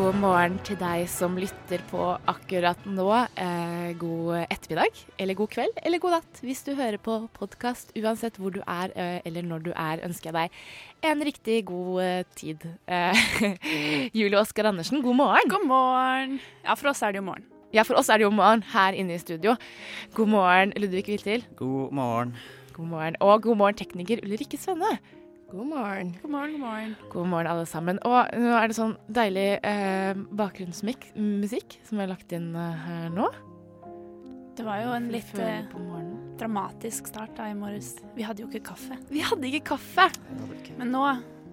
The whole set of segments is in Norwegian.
God morgen til deg som lytter på akkurat nå. Eh, god ettermiddag, eller god kveld, eller god natt hvis du hører på podkast. Uansett hvor du er eh, eller når du er, ønsker jeg deg en riktig god eh, tid. Eh, Julie Oskar Andersen, god morgen. God morgen. Ja, for oss er det jo morgen. Ja, for oss er det jo morgen her inne i studio. God morgen, Ludvig Viltil. God morgen. God morgen. Og god morgen, tekniker Ulrikke Svenne. God morgen. God morgen, god morgen. God morgen, alle sammen. Og nå er det sånn deilig eh, bakgrunnsmusikk som er lagt inn eh, her nå. Det var jo en litt eh, dramatisk start da i morges. Vi hadde jo ikke kaffe. Vi hadde ikke kaffe! Men nå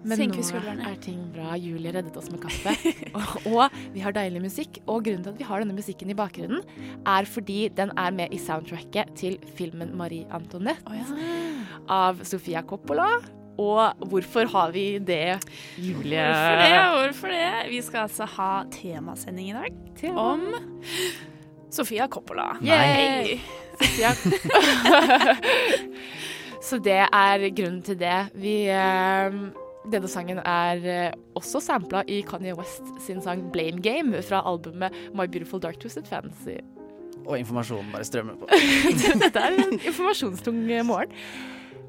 Men senker nå er ting bra. Julie reddet oss med kaffe. og, og vi har deilig musikk. Og grunnen til at vi har denne musikken i bakgrunnen, er fordi den er med i soundtracket til filmen Marie Antoinette Å ja. av Sofia Coppola. Og hvorfor har vi det, Julie? Hvorfor det? Hvorfor det? Vi skal altså ha temasending i dag Tema. om Sofia Coppola. Nei. Sofia. Så det er grunnen til det. Vi eh, Denne sangen er eh, også sampla i Kanye West sin sang 'Blame Game' fra albumet My Beautiful Dark Twisted Fantasy'. Og informasjonen bare strømmer på. Dette er en informasjonstung eh, morgen.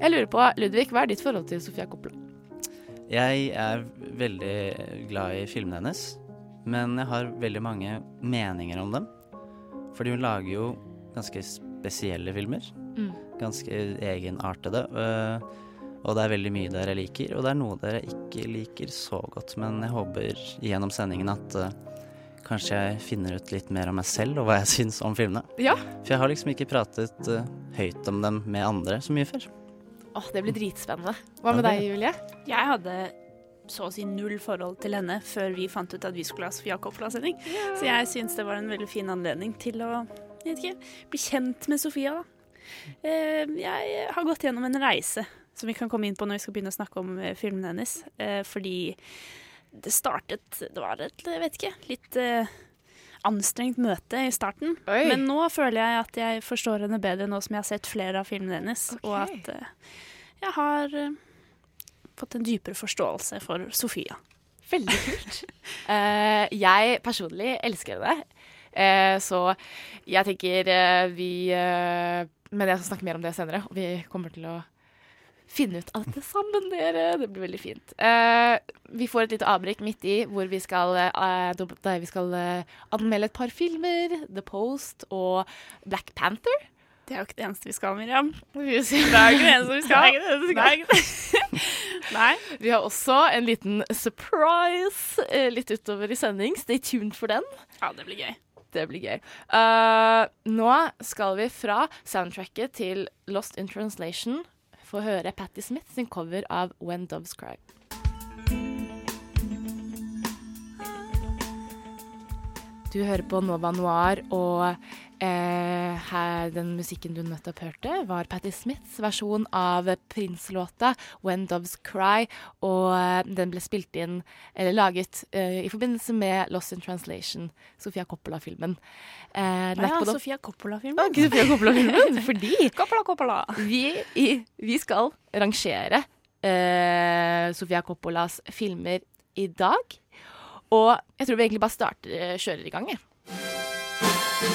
Jeg lurer på, Ludvig, hva er ditt forhold til Sofia Coppola? Jeg er veldig glad i filmene hennes, men jeg har veldig mange meninger om dem. Fordi hun lager jo ganske spesielle filmer. Mm. Ganske egenartede. øh, Og det er veldig mye der jeg liker, og det er noe der jeg ikke liker så godt. Men jeg håper gjennom sendingen at øh, kanskje jeg finner ut litt mer om meg selv og hva jeg syns om filmene. Ja. For jeg har liksom ikke pratet øh, høyt om dem med andre så mye før. Åh, Det blir dritspennende. Hva med deg, Julie? Jeg hadde så å si null forhold til henne før vi fant ut at vi skulle ha Sofia Coppola-sending. Så jeg syns det var en veldig fin anledning til å jeg vet ikke, bli kjent med Sofia, da. Eh, Jeg har gått gjennom en reise som vi kan komme inn på når vi skal begynne å snakke om filmen filmene hennes. Eh, Fordi det startet Det var et, jeg vet ikke, litt eh, anstrengt møte i starten. Oi. Men nå føler jeg at jeg forstår henne bedre nå som jeg har sett flere av filmene hennes, og at uh, jeg har uh, fått en dypere forståelse for Sofia. Veldig kult. uh, jeg personlig elsker. Eh, så jeg tenker vi Men jeg skal snakke mer om det senere. Og vi kommer til å finne ut av dette sammen, dere. Det blir veldig fint. Uh, vi får et lite avbrekk midt i hvor vi skal, uh, der vi skal uh, anmelde et par filmer. The Post og Black Panther. Det er jo ikke det eneste vi skal, Miriam. Det er jo ikke det eneste vi skal. Det. Nei. Vi har også en liten surprise litt utover i sending. Stay tuned for den. Ja, det blir gøy. Det blir gøy. Uh, nå skal vi fra soundtracket til Lost in Translation få høre Patti Smith sin cover av When Doves Cry. Du hører på Nova Noir, og her, den musikken du nettopp hørte, var Patti Smiths versjon av Prince-låta 'When Doves Cry'. Og eh, den ble spilt inn, eller laget, eh, i forbindelse med Lost in Translation, Sofia Coppola-filmen. Eh, den er Ja, Sofia Coppola-filmen. Ah, Sofia Coppola-filmen, fordi Coppola, Coppola. vi, i, vi skal rangere eh, Sofia Coppolas filmer i dag. Og jeg tror vi egentlig bare starter, eh, kjører i gang, jeg. Lister.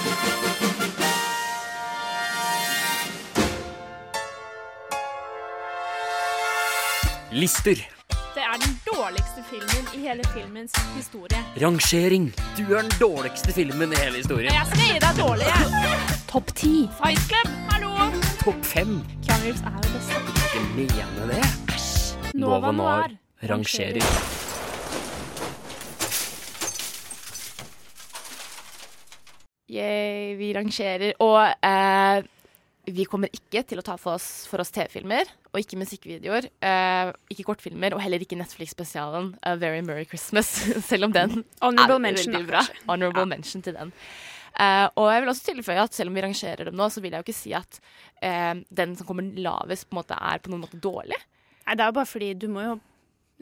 Det er den dårligste filmen i hele filmens historie. Rangering. Du er den dårligste filmen i hele historien. Jeg skal gi deg dårlig, jeg. Topp ti. Fight Club, hallo. Topp fem. Keanu Reeves er jo best. Ikke mene det. Æsj. Nova Noir. rangerer. Yay, vi rangerer. Og eh, vi kommer ikke til å ta for oss, oss TV-filmer, og ikke musikkvideoer. eh, ikke kortfilmer, og heller ikke Netflix-spesialen A Very Merry Christmas, selv om den Honorable er mention, veldig bra. Honorable Honorable mention til den. Eh, og jeg vil også tilføye at selv om vi rangerer dem nå, så vil jeg jo ikke si at eh, den som kommer lavest, på en måte er på noen måte dårlig. Nei, det er jo bare fordi du må jo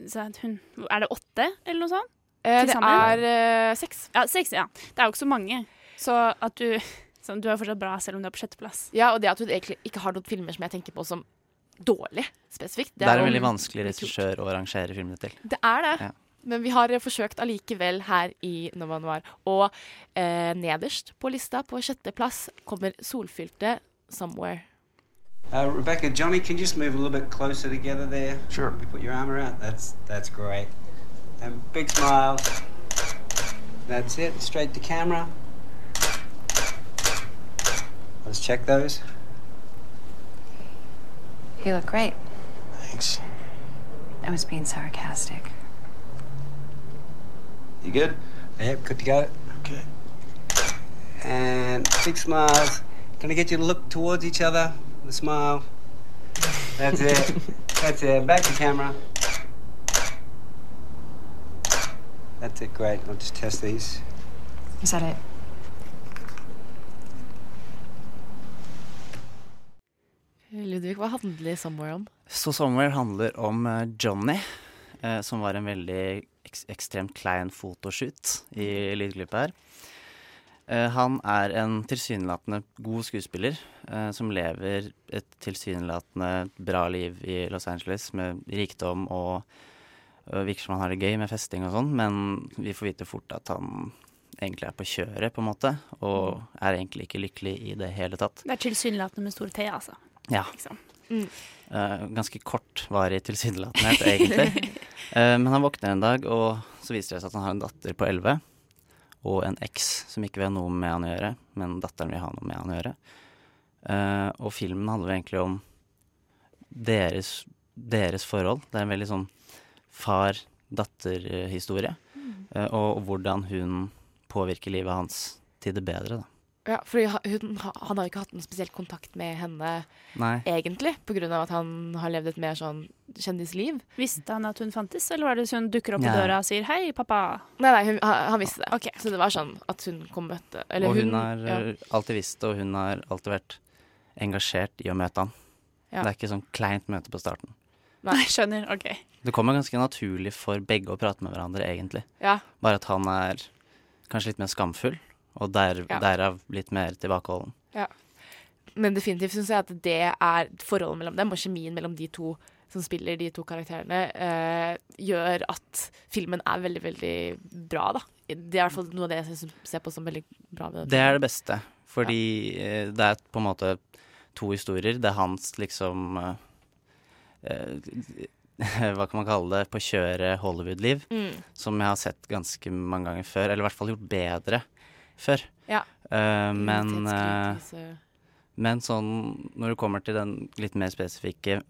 hun, Er det åtte, eller noe sånt? Eh, det er eh, seks. Ja, seks, ja. Det er jo ikke så mange. Så at du sånn, Du er fortsatt bra selv om du er på sjetteplass. Ja, og det at hun egentlig ikke har noen filmer som jeg tenker på som dårlig, spesifikt. Det er jo- en veldig vanskelig regissør å rangere filmene til. Det er det. Ja. Men vi har forsøkt allikevel her i Nova Noir. Og eh, nederst på lista, på sjetteplass, kommer solfylte 'Somewhere'. Uh, Rebecca, Johnny, can you just move a little bit closer together there? Sure. You put your arm around. That's that's great. And big smile. That's it. Straight to camera. Let's check those. You look great. Thanks. I was being sarcastic. You good? Yep, good to go. Okay. And big smiles. Gonna get you to look towards each other with a smile. That's it. That's it. Back to camera. That's it. Great. I'll just test these. Is that it? Ludvig, hva handler 'Somewhere' om? Så 'Somewhere' handler om eh, Johnny, eh, som var en veldig ek ekstremt klein fotoshoot i lydklippet her. Eh, han er en tilsynelatende god skuespiller eh, som lever et tilsynelatende bra liv i Los Angeles med rikdom og og virker som han har det gøy med festing og sånn, men vi får vite fort at han egentlig er på kjøret, på en måte, og er egentlig ikke lykkelig i det hele tatt. Det er tilsynelatende med stor T, altså. Ja. Liksom. Eh, ganske kortvarig tilsynelatenhet, egentlig. uh, men han våkner en dag, og så viser det seg at han har en datter på 11 og en eks som ikke vil ha noe med han å gjøre, men datteren vil ha noe med han å gjøre. Uh, og filmen handler egentlig om deres, deres forhold. Det er en veldig sånn far-datter-historie. Eh, og hvordan hun påvirker livet hans til det bedre, da. Ja, for hun, Han har ikke hatt noen spesiell kontakt med henne Nei. egentlig, pga. at han har levd et mer sånn kjendisliv. Visste han at hun fantes, eller var det hun dukker opp i døra og sier 'hei, pappa'? Nei, nei, hun, han, visste det. Okay. Så det var sånn at hun kom og møtte Eller og hun, hun, har ja. eh, alltid visst det, og hun har alltid vært engasjert i å møte han. Ja. Det er ikke sånn kleint møte på starten. Nei. Skjønner. OK. Det kommer ganske naturlig for begge å prate med hverandre, egentlig. ja. Bare at han er kanskje litt mer skamfull, og der, Ja. derav litt mer tilbakeholden. Ja. Men definitivt syns jeg at det er forholdet mellom dem og kjemien mellom de to som spiller de to karakterene, eh, gjør at filmen er veldig, veldig bra, da. Det er i hvert fall noe av det jeg ser på som veldig bra. Det er det beste, fordi eh, det er på en måte to historier. Det er hans liksom eh, eh, Hva kan man kalle det? På kjøret Hollywood-liv. Mm. Som jeg har sett ganske mange ganger før, eller i hvert fall gjort bedre før. Ja. Uh, men, uh, men sånn når det kommer til den litt mer spesifikke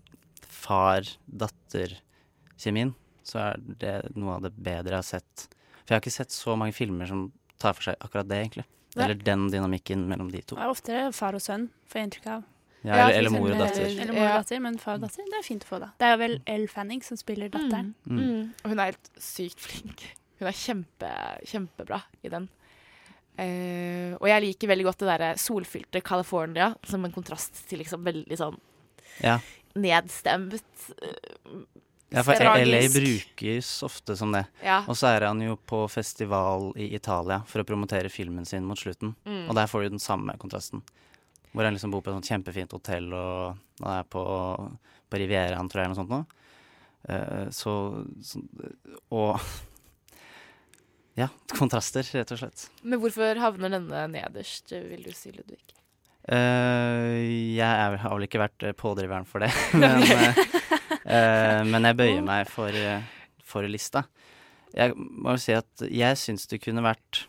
far-datter-kjemien, så er det noe av det bedre jeg har sett. For jeg har ikke sett så mange filmer som tar for seg akkurat det, egentlig. Nei. Eller den dynamikken mellom de to. Det er oftere far og sønn, får jeg inntrykk av. Ja, Ja, eller, eller mor og datter. Eller mor og datter, men far og datter, det er fint å få, da. Det er vel Elle Fanning som spiller datteren. Mm. Mm. Og hun er helt sykt flink. Hun er kjempe, kjempebra i den. Eh, og jeg liker veldig godt det derre solfylte California som en kontrast til liksom veldig sånn Ja. nedstemt. uh, ja, for tragisk. LA brukes ofte som det. Ja. Og så er han jo på festival i Italia for å promotere filmen sin mot slutten. Mm. Og der får du den samme kontrasten. Hvor han liksom bor på et sånt kjempefint hotell og, og er på, på Rivieraen, tror jeg, eller noe sånt nå. Uh, så, så Og Ja, kontraster, rett og slett. Men hvorfor havner denne nederst, vil du si, Ludvig? Uh, jeg har vel ikke vært eh, pådriveren for det, men, uh, men jeg bøyer meg for, for lista. Jeg må jo si at jeg syns det kunne vært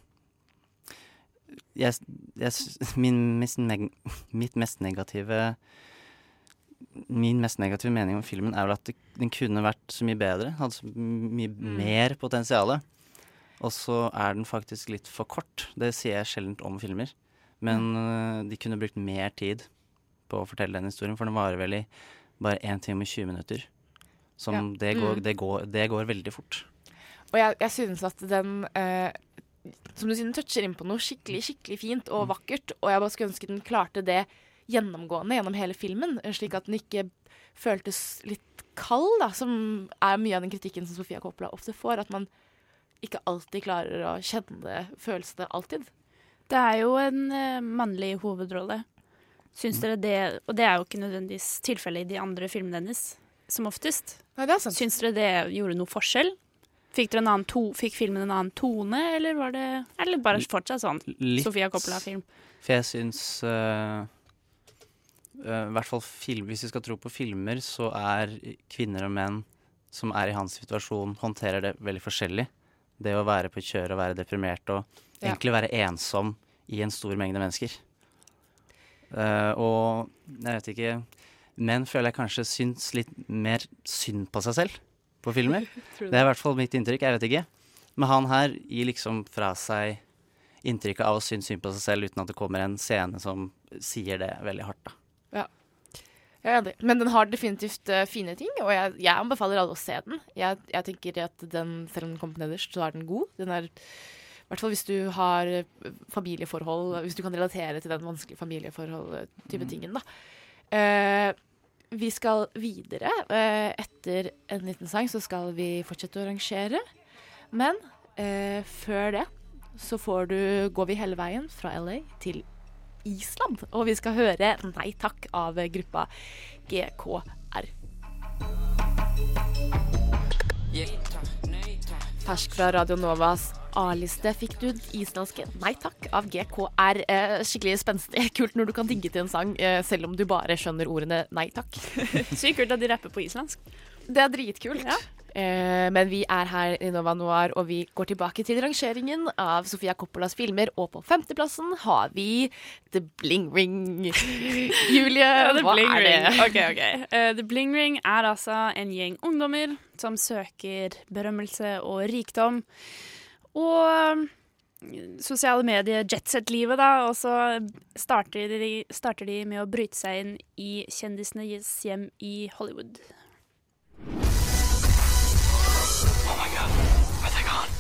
jeg, jeg, min mest Mitt mest negative Min mest negative mening om filmen er vel at det, den kunne vært så mye bedre. Hadde så mye mer potensial. Og så er den faktisk litt for kort. Det sier jeg sjelden om filmer. Men øh, de kunne brukt mer tid på å fortelle den historien, for den varer vel i bare 1 time og 20 minutter. Som Ja. det, går, Mm. det, går, det går veldig fort. Og jeg, jeg synes at den eh, Som du sier, den toucher inn på noe skikkelig skikkelig fint og vakkert. Og jeg bare skulle ønske den klarte det gjennomgående gjennom hele filmen. eh, Slik at den ikke føltes litt kald, da, som er mye av den kritikken som Sofia Coppola ofte får. At man ikke alltid klarer å kjenne følelsene alltid. Det er jo en uh, mannlig hovedrolle. Syns dere det Og det er jo ikke nødvendigvis tilfellet i de andre filmene hennes, som oftest. Nei, det er sant. Syns dere det gjorde noe forskjell? Fikk, dere en annen to, fikk filmen en annen tone, eller var det Eller bare fortsatt sånn Litt. Sofia Coppola-film? For jeg syns uh, uh, hvert fall film, Hvis vi skal tro på filmer, så er kvinner og menn som er i hans situasjon, håndterer det veldig forskjellig. Det å være på kjøret og være deprimert og Ja. egentlig være ensom i en stor mengde mennesker. Uh, og jeg vet ikke Menn føler jeg kanskje syns litt mer synd på seg selv på filmer. Det er i hvert fall mitt inntrykk. Jeg vet ikke. Men han her gir liksom fra seg inntrykket av å synes synd på seg selv uten at det kommer en scene som sier det veldig hardt. da. Jeg er enig. Men den har definitivt uh, fine ting, og jeg, jeg anbefaler alle å se den. Jeg, jeg tenker at den, Selv om den kommer på nederst, så er den god. Den er, I hvert fall hvis du har eh, familieforhold, hvis du kan relatere til den vanskelige familieforhold-type tingen. da. Uh, vi skal videre. Uh, etter en liten sang så skal vi fortsette å rangere. Men før det så får du, går vi hele veien fra LA til Island. Og vi skal høre Nei takk av gruppa GKR. Fersk fra Radio Novas A-liste fikk du islandske Nei takk av GKR. Eh, skikkelig spenstig. Kult når du kan digge til en sang eh, selv om du bare skjønner ordene nei takk. Sykt kult at de rapper på islandsk. Det er dritkult. Eh, men vi er her i Nova Noir, og vi går tilbake til rangeringen av Sofia Coppolas filmer. Og på femteplassen har vi The Bling Ring. Julie, hva Bling er det? Ring. Ok, ok. Uh, The Bling Ring er altså en gjeng ungdommer som søker berømmelse og rikdom. Og um, sosiale medier, jetset-livet, da. Og så starter de, starter de med å bryte seg inn i kjendisenes hjem i Hollywood.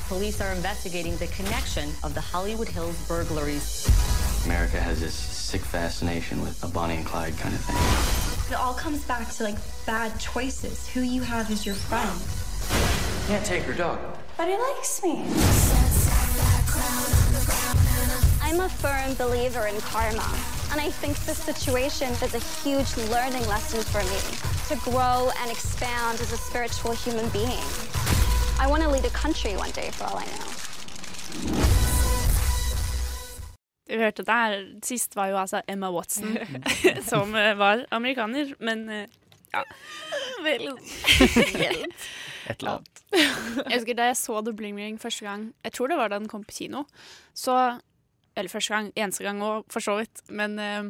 Police are investigating the connection of the Hollywood Hills burglaries. America has this sick fascination with a Bonnie and Clyde kind of thing. It all comes back to like bad choices. Who you have as your friend. Can't take her dog. But he likes me. I'm a firm believer in karma, and I think this situation is a huge learning lesson for me to grow and expand as a spiritual human being. I want to lead a country one day, for all I know. Vi hørte der, Sist var jo altså Emma Watson, som eh, var amerikaner, men eh, ja. Vel. Et eller annet. Jeg husker Da jeg så The Bling Ring første gang, jeg tror det var da den kom på kino, så Eller første gang, eneste gang òg, for så vidt. Men eh,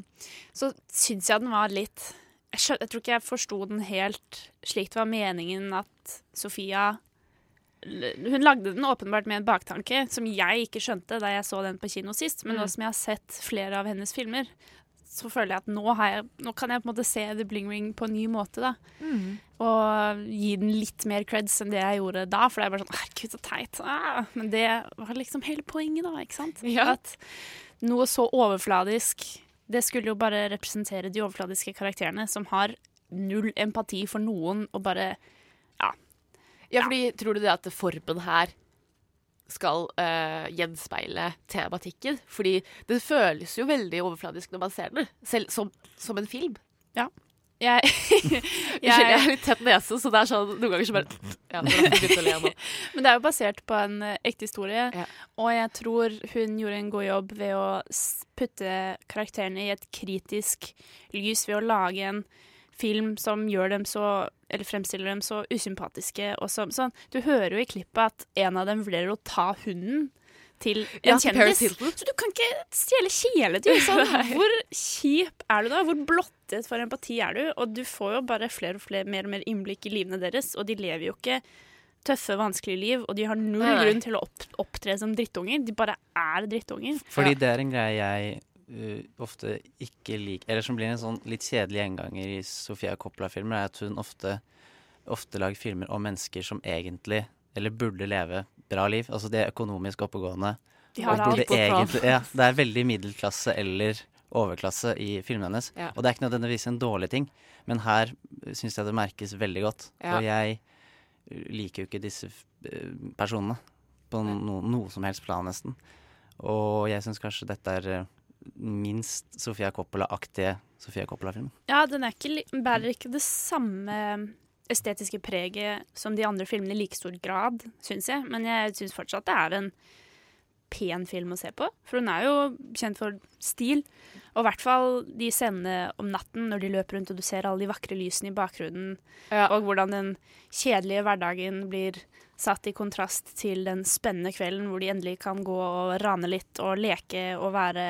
så syns jeg den var litt jeg, jeg tror ikke jeg forsto den helt slik det var meningen at Sofia hun lagde den åpenbart med en baktanke som jeg ikke skjønte da jeg så den på kino sist. Men nå Mm. som jeg har sett flere av hennes filmer, så føler jeg at nå, har jeg, nå kan jeg på en måte se The Bling Ring på en ny måte. da. Mm. Og gi den litt mer creds enn det jeg gjorde da. For det er bare sånn Herregud, så teit. Ah, men det var liksom hele poenget, da. ikke sant? At noe så overfladisk Det skulle jo bare representere de overfladiske karakterene som har null empati for noen og bare Ja, fordi tror du det at formen her skal uh, gjenspeile tematikken? Fordi det føles jo veldig overfladisk når man ser den, selv som, som en film. Ja. Jeg, Jeg har litt tett nese, så det er sånn noen ganger så bare Ja, jeg. Men det er jo basert på en eh, ekte historie, og jeg tror hun gjorde en god jobb ved å putte karakterene i et kritisk lys ved å lage en film som gjør dem så Eller fremstiller dem så usympatiske. Og så, sånn. Du hører jo i klippet at en av dem vurderer å ta hunden til en Ja, kjendis. Så du kan ikke stjele kjæledyr! Sånn. Hvor kjip er du da? Hvor blottet for empati er du? Og du får jo bare flere og flere mer og mer innblikk i livene deres, og de lever jo ikke tøffe, vanskelige liv, og de har null Nei, nei. grunn til å opp, opptre som drittunger. De bare er drittunger. Fordi det er en greie jeg eh, ofte ikke liker Eller som blir en sånn litt kjedelig gjenganger i Sofia Coppola-filmer, er at hun ofte, ofte lager filmer om mennesker som egentlig, eller burde leve bra liv. Altså de er økonomisk oppegående. De har alt på egentlig- Ja, det er veldig middelklasse eller overklasse i filmene hennes. Ja. Og det er ikke nødvendigvis en dårlig ting, men her syns jeg det merkes veldig godt. Ja. Og jeg liker jo ikke disse eh, personene på no, noe som helst plan, nesten. Og jeg syns kanskje dette er eh, minst Sofia Coppola-aktige Sofia Coppola-filmen. Ja, den er ikke, bærer ikke det samme estetiske preget som de andre filmene i like stor grad, syns jeg. Men jeg syns fortsatt det er en pen film å se på. For hun er jo kjent for stil. Og i hvert fall de scenene om natten når de løper rundt og du ser alle de vakre lysene i bakgrunnen, og hvordan den kjedelige hverdagen blir satt i kontrast til den spennende kvelden hvor de endelig kan gå og rane litt og leke og være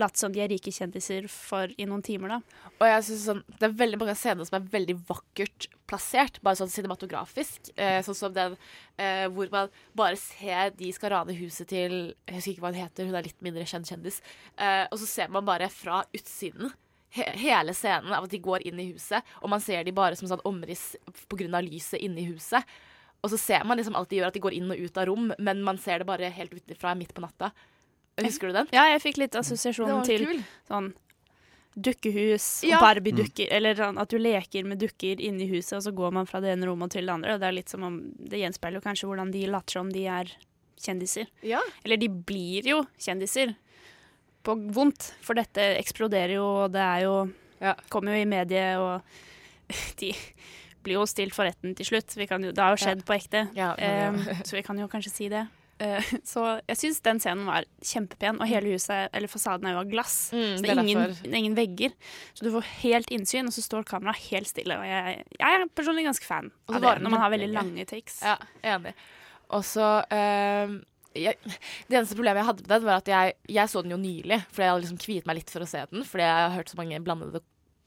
late som de er rike kjendiser for i noen timer, da. Og jeg synes sånn, Det er veldig mange scener som er veldig vakkert plassert, bare sånn cinematografisk. Eh, sånn som den eh, hvor man bare ser de skal rane huset til Jeg husker ikke hva hun heter, hun er litt mindre kjent kjendis. Eh, og så ser man bare fra utsiden hele scenen av at de går inn i huset, og man ser de bare som sånn omriss pga. lyset inne i huset. Og så ser man liksom alt de gjør, at de går inn og ut av rom, men man ser det bare helt utenfra midt på natta. Husker du den? Ja, jeg fikk litt assosiasjon til kul. sånn dukkehus Ja. og Barbie-dukker. Eller sånn at du leker med dukker inni huset, og så går man fra det ene rommet til det andre. Og det er litt som om Det gjenspeiler jo kanskje hvordan de later som de er kjendiser. Ja. Eller de blir jo kjendiser. På vondt, for dette eksploderer jo, og det er jo Kommer jo i mediet, og de blir jo stilt for retten til slutt. Vi kan jo, det har jo skjedd på ekte, Ja, ja. Em, så vi kan jo kanskje si det. Eh, så jeg syns den scenen var kjempepen, og hele huset, eller fasaden er jo av glass. Mm, så det er ingen, ingen vegger. Så du får helt innsyn, og så står kameraet helt stille. Og jeg, jeg er personlig ganske fan av det, når man har veldig lange takes. Ja, enig. Og så ehm, Det eneste problemet jeg hadde med den, var at jeg, jeg så den jo nylig. For jeg hadde liksom kviet meg litt for å se den, fordi jeg har hørt så mange blandede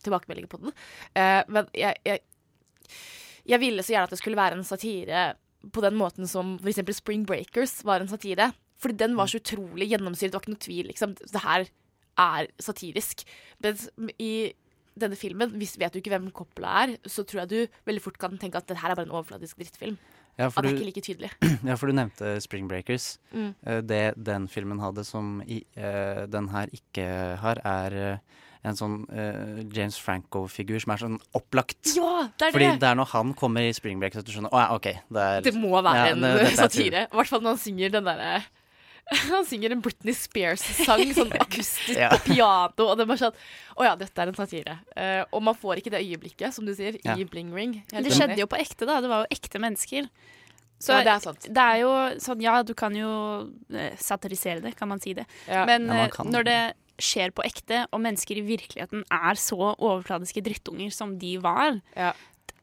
tilbakemeldinger på den. Uh, men jeg, jeg, jeg ville så gjerne at det skulle være en satire på den måten som f.eks. Spring Breakers var en satire. Fordi den var så utrolig gjennomsyret. Det var ikke noe tvil. Liksom. Det her er satirisk. Men i denne filmen, hvis vet du ikke hvem Coppola er, så tror jeg du veldig fort kan tenke at det her er bare en overfladisk drittfilm. Ja, at det er ikke like tydelig. Ja, for du nevnte Spring Breakers. Mm. Eh, Det den filmen hadde som i, eh, den her ikke har, er eh, en sånn uh, James Franco-figur som er sånn opplagt. Ja, det er Fordi det! det er når han kommer i Spring Break at du skjønner Å ja, OK. Det, er, Det må være Ja, en det- satire. I hvert fall når han synger den derre Han synger en Britney Spears-sang sånn akustisk Ja. på piano, og det er bare sånn Å ja, dette er en satire. Uh, og man får ikke det øyeblikket, som du sier, Ja. i Bling Ring. Men det skjedde jo på ekte, da. Det var jo ekte mennesker. Så Ja, det er sant. det er jo sånn, ja, du kan jo eh, satirisere det, kan man si det. Ja. Men Ja, man når det skjer på ekte, og mennesker i virkeligheten er så overfladiske drittunger som de var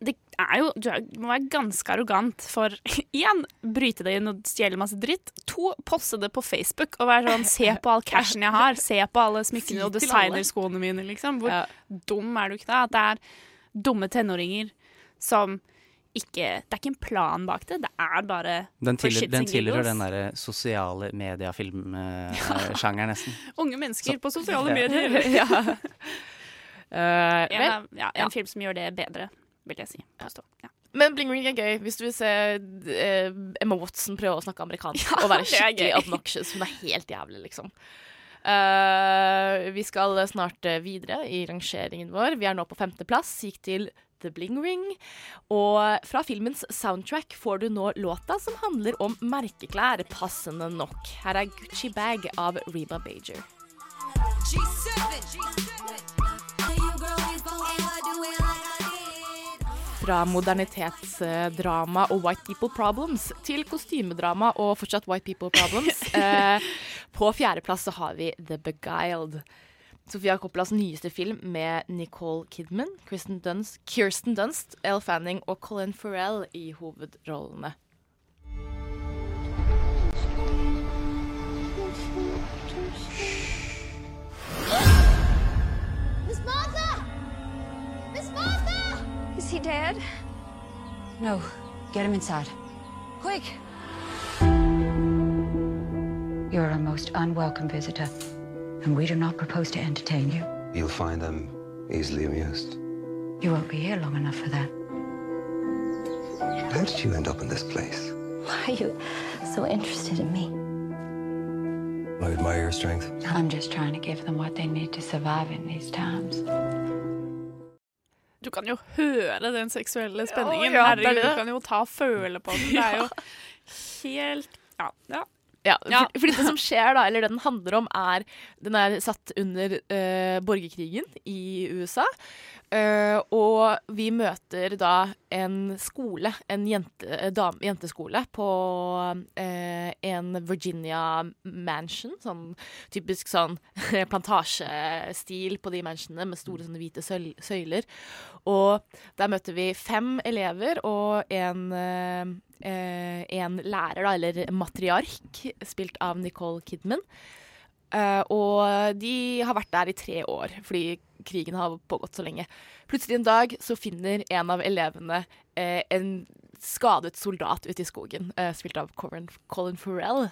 det er jo, Du er, må være ganske arrogant for én, bryte deg inn og stjele masse dritt. To, poste det på Facebook og være sånn Se på all cashen jeg har. Se på alle smykkene og designerskoene mine, liksom. Hvor dum er du ikke da? At det er dumme tenåringer som ikke Det er ikke en plan bak det. Det er bare Den, shits den tilhører den derre sosiale mediefilmsjangeren, nesten. Unge mennesker på sosiale Ja. medier. ja. Uh, en, ja, en ja. film som gjør det bedre, vil jeg si. Ja. Men Bling Ring er gøy hvis du vil se uh, Emma Watson prøve å snakke amerikansk og være skikkelig obnoxious. Hun er helt jævlig, liksom. Uh, vi skal snart videre i rangeringen vår. Vi er nå på femteplass. Gikk til The Bling Ring. Og fra filmens soundtrack får du nå låta som handler om merkeklær, passende nok. Her er Gucci Bag av Reba Bajer. Fra modernitetsdrama og white people problems til kostymedrama og fortsatt white people problems. Eh, på fjerdeplass så har vi The Beguiled. Sofia Coppolas nyeste film med Nicole Kidman, Kirsten Dunst, Kirsten Dunst, Elle Fanning og Colin Farrell i hovedrollene. Miss Martha! Miss Martha! Is he dead? No, get him inside. Quick! You're a most unwelcome visitor. And we do not propose to entertain you. You'll find them easily amused. You won't be here long enough for that. How did you end up in this place? Why are you so interested in me? I admire your strength. I'm just trying to give them what they need to survive in these times. Du kan jo høre den seksuelle spenningen. ja, det er Herregud, det. du kan jo ta og føle på den. Det er jo helt Ja. ja. Ja, Ja. for- fordi det som skjer da, eller det den handler om, er Den er satt under uh, borgerkrigen i USA. Uh, og vi møter da en skole, en jente, dam, jenteskole, på uh, en Virginia mansion. Sånn typisk sånn plantasjestil på de mansionene med store sånne hvite søyler. Og der møter vi fem elever og en, eh, en lærer, da, eller matriark, spilt av Nicole Kidman. Eh, og de har vært der i tre år, fordi krigen har pågått så lenge. Plutselig en dag så finner en av elevene eh, en skadet soldat ute i skogen, eh, spilt av Colin Farrell.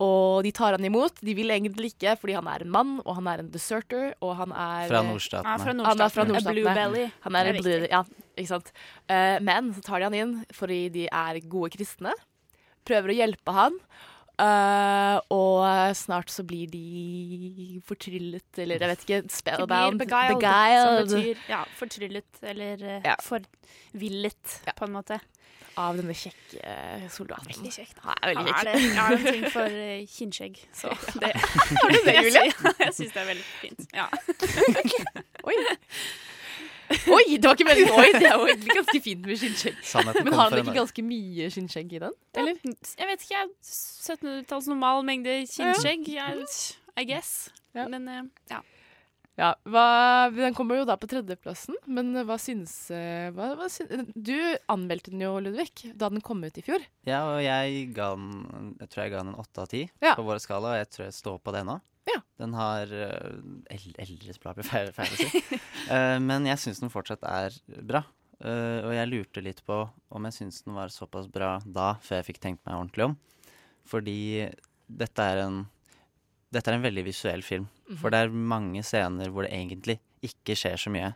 Og de tar han imot. De vil egentlig ikke, fordi han er en mann, og han er en deserter, og han er Fra eh, nordstatene. Ja, fra Han er fra nordstatene. Nordstatene. Han er er en blue, ja, ikke sant. Uh, men så tar de han inn fordi de er gode kristne. Prøver å hjelpe han. Uh, og snart så blir de fortryllet, eller jeg vet ikke, De blir spellbound. beguiled, beguiled som betyr ja, fortryllet eller eh, Ja. forvillet, på en måte. Av denne kjekke soldaten. Veldig kjekt. Ja, er veldig Ja, kjekk. er det- Jeg har en ting for eh, kinnskjegg, så det Har du det, Julie? Jeg syns det er veldig fint. Ja. Oi. Oi, det var ikke meningen. Oi, det er jo egentlig ganske fint med skinnskjegg. Men har han ikke ganske mye skinnskjegg i den? Eller? Jeg vet ikke, jeg. 1700-talls normal mengde skinnskjegg, I guess. Men eh, ja. Ja, hva, Den kommer jo da på tredjeplassen, men hva syns, eh, hva, hva syns Du anmeldte den jo, Ludvig, da den kom ut i fjor. Ja, og jeg ga den Jeg tror jeg ga den en åtte av ti Ja. på vår skala, og jeg tror jeg står på det nå. Ja. Den har eldre eldresblad blir feil, feil å si. uh, men jeg syns den fortsatt er bra. Uh, og jeg lurte litt på om jeg syns den var såpass bra da, før jeg fikk tenkt meg ordentlig om. Fordi dette er en dette er en veldig visuell film. Mhm. For det er mange scener hvor det egentlig ikke skjer så mye.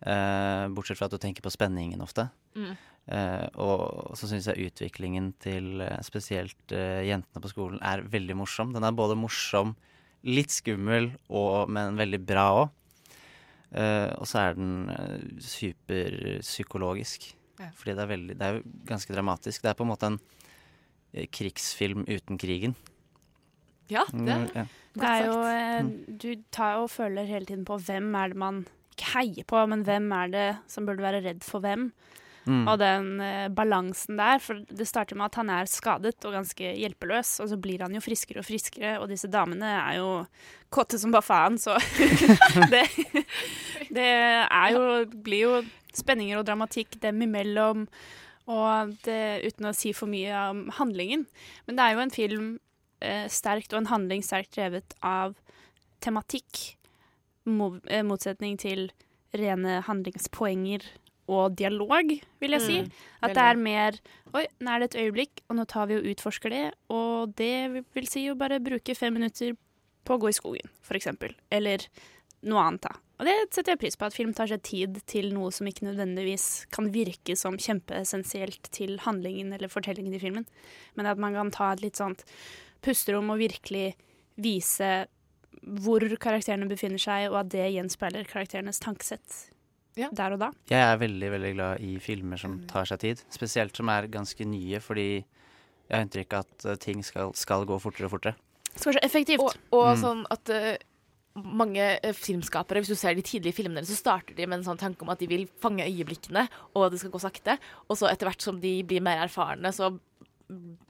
Uh, bortsett fra at du tenker på spenningen ofte. Mm. Uh, og så syns jeg utviklingen til eh, spesielt uh, jentene på skolen er veldig morsom. Den er både morsom, litt skummel, og, men veldig bra òg. og så er den superpsykologisk. Ja. Fordi det er, veldig, det er ganske dramatisk. Det er på en måte en krigsfilm uten krigen. Ja, Mm, det ja. Det er jo eh, Du tar og føler hele tiden på hvem er det man ikke heier på, men hvem er det som burde være redd for hvem. Mm. Og den eh, balansen der, for det starter med at han er skadet og ganske hjelpeløs, og så blir han jo friskere og friskere, og disse damene er jo kåte som bare faen, så det, det er jo Blir jo spenninger og dramatikk dem imellom, og det, uten å si for mye om handlingen. Men det er jo en film sterkt, og en handling sterkt drevet av tematikk, eh, motsetning til rene handlingspoenger og dialog, vil jeg si. Mm, At det er mer Oi, nå er det et øyeblikk, og nå tar vi og utforsker det. Og det vil si å bare bruke fem minutter på å gå i skogen, eksempel. Eller noe annet, da. Og det setter jeg pris på, at film tar seg tid til noe som ikke nødvendigvis kan virke som kjempeessensielt til handlingen eller fortellingen i filmen, men at man kan ta et litt sånt pusterom og virkelig vise hvor karakterene befinner seg, og at det gjenspeiler karakterenes tankesett der og da. Jeg er veldig veldig glad i filmer som tar seg tid. Spesielt som er ganske nye, fordi jeg har inntrykk av at eh, ting skal, skal gå fortere og fortere. Skal være så effektivt. Og, og Mm. sånn at uh, mange eh, filmskapere, hvis du ser de tidlige filmene, så starter de med en sånn tanke om at de vil fange øyeblikkene, og det skal gå sakte. Og så etter hvert som de blir mer erfarne, så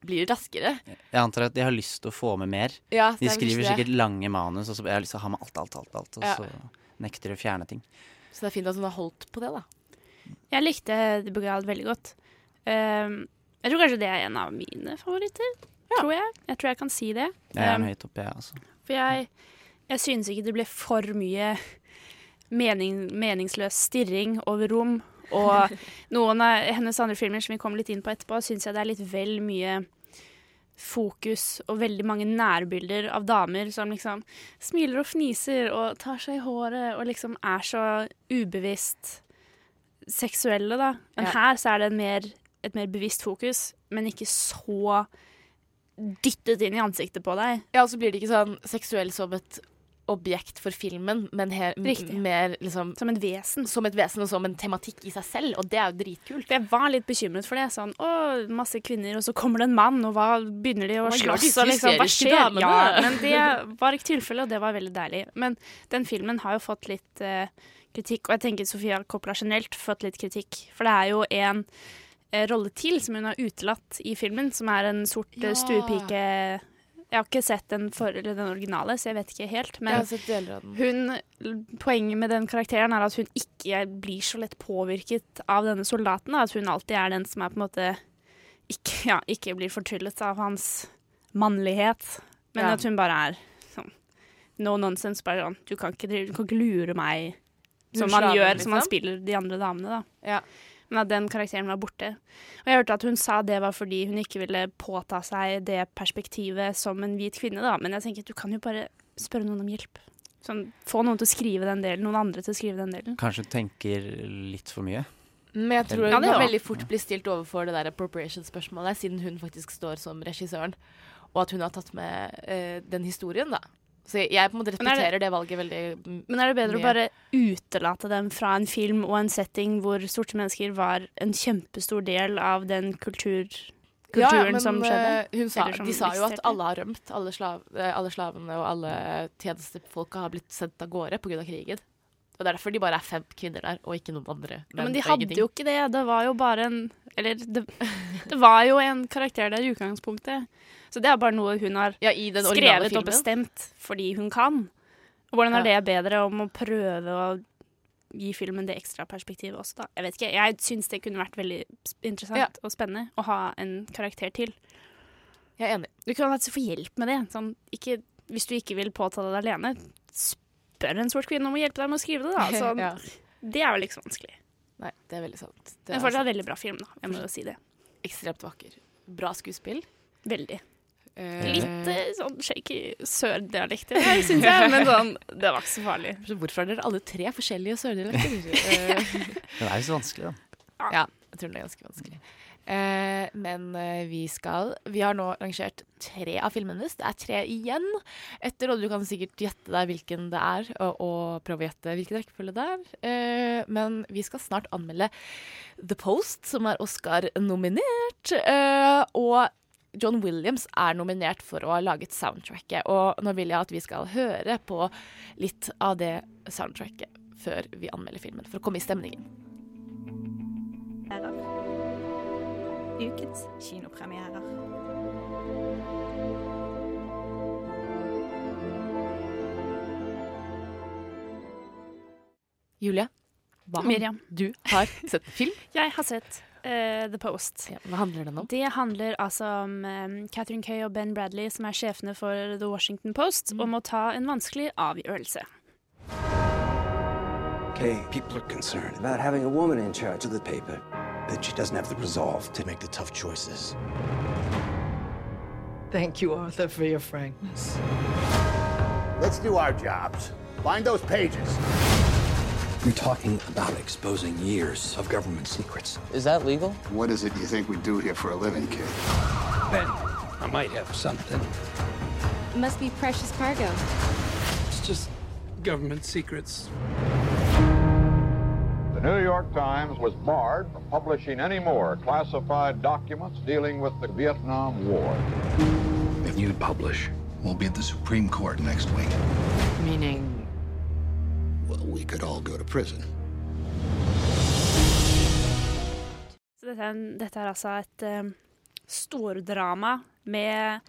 blir det raskere. Jeg antar at de har lyst til å få med mer. Ja, de er skriver sikkert lange manus, og så jeg har lyst til å ha med alt, alt, alt, alt og Ja. så nekter de å fjerne ting. Så det er fint at hun har holdt på det, da. Jeg likte The Beguiled veldig godt. Um, jeg tror kanskje det er en av mine favoritter. Tror jeg. Jeg tror jeg kan si det. Jeg er Um, høyt oppe, jeg, altså. For jeg, jeg synes ikke det ble for mye mening, meningsløs stirring over rom. Og noen av hennes andre filmer som vi kommer litt inn på etterpå, syns jeg det er litt vel mye fokus og veldig mange nærbilder av damer som liksom smiler og fniser og tar seg i håret og liksom er så ubevisst seksuelle, da. Men Ja. her så er det en mer, et mer bevisst fokus, men ikke så dyttet inn i ansiktet på deg. Ja, og så blir det ikke sånn seksuell som et objekt for filmen, men her, mer liksom Som et vesen. Som et vesen og som en tematikk i seg selv, og det er jo dritkult. Jeg var litt bekymret for det. Sånn, å, masse kvinner, og så kommer det en mann, og hva begynner de å slåss? Og liksom, hva skjer? Ja, men det var ikke tilfellet, og det var veldig deilig. Men den filmen har jo fått litt uh, kritikk, og jeg tenker Sofia Coppola generelt fått litt kritikk. For det er jo en eh, rolle til som hun har utelatt i filmen, som er en sort stuepike Ja. stuepike Jeg har ikke sett den, for, eller den originale, så jeg vet ikke helt. Men hun, poenget med den karakteren er at hun ikke blir så lett påvirket av denne soldaten. At hun alltid er den som er på en måte ikke, ja, ikke blir fortryllet av hans mannlighet. Men Ja. at hun bare er sånn no nonsense. Bare sånn Du kan ikke, du kan ikke lure meg som man gjør, gjør, som man liksom? spiller de andre damene, da. Ja. Men at den karakteren var borte. Og jeg hørte at hun sa det var fordi hun ikke ville påta seg det perspektivet som en hvit kvinne, da. Men jeg tenker at du kan jo bare spørre noen om hjelp. Sånn, få noen til å skrive den delen, noen andre til å skrive den delen. Kanskje hun tenker litt for mye. Men jeg tror hun ja, kan veldig fort bli stilt overfor det der appropriation-spørsmålet, siden hun faktisk står som regissøren, og at hun har tatt med eh, den historien, da. Så jeg, på en måte Men er det- det, valget veldig mye. Men er det bedre mye. å bare utelate dem fra en film og en setting hvor sorte mennesker var en kjempestor del av den kultur, kulturen ja, men, som skjedde? eh, sa, som de sa jo at alle har rømt. Alle, slav, eh, alle slavene og alle tjenestefolka har blitt sendt av gårde pga. krigen. Og det er derfor de bare er fem kvinner der, og ikke noen andre. Ja, men de hadde ting. jo ikke det. Det var jo bare en Eller det, det var jo en karakter der i utgangspunktet. Så det er bare noe hun har Ja, i den skrevet og bestemt fordi hun kan. Og hvordan er det bedre om å prøve å gi filmen det ekstra perspektivet også, da? Jeg vet ikke. Jeg syns det kunne vært veldig interessant Ja. og spennende å ha en karakter til. Jeg er enig. Du kan altså få hjelp med det. Sånn, ikke, hvis du ikke vil påta det alene, spør en svart kvinne om å hjelpe deg med å skrive det, da. Sånn, Ja. Det er vel ikke så vanskelig. Nei, det er veldig sant. Det er er fortsatt en veldig bra film, da. Jeg må jo si det. Ekstremt vakker. Bra skuespill. Veldig. Eh, Litt eh, sånn shaky sørdialekter syns jeg, men sånn, det var ikke så farlig. Så hvorfor er dere alle tre forskjellige sørdialekter? det er jo så vanskelig, da. ja, jeg tror det er ganske vanskelig. Eh, men eh, vi skal Vi har nå rangert tre av filmene hennes. Det er tre igjen etter, og du kan sikkert gjette deg hvilken det er, og, og prøve å gjette hvilken rekkefølge det er. Eh, men vi skal snart anmelde The Post, som er Oscar-nominert. Eh, og John Williams er nominert for å ha laget soundtracket. Og nå vil jeg at vi skal høre på litt av det soundtracket før vi anmelder filmen, for å komme i stemningen. Ukens kinopremierer. Julie, hva Miriam. du har sett film? Jeg har sett eh, The Post. hva handler den om? Det handler altså om um, Catherine Kay og Ben Bradley, som er sjefene for The Washington Post, om å ta en vanskelig avgjørelse. Kay, people are concerned about having a woman in charge of the paper. That she doesn't have the resolve to make the tough choices. Thank you, Arthur, for your frankness. Let's do our jobs. Find those pages. You're talking about exposing years of government secrets. Is that legal? What is it you think we do here for a living, kid? Ben, I might have something. It Must be precious cargo. It's just government secrets. The New York Times was barred from publishing any more classified documents dealing with the Vietnam War. If you publish, we'll be at the Supreme Court next week. Meaning, Well, we could all go to prison. Så dette er, dette er altså et um, stordrama med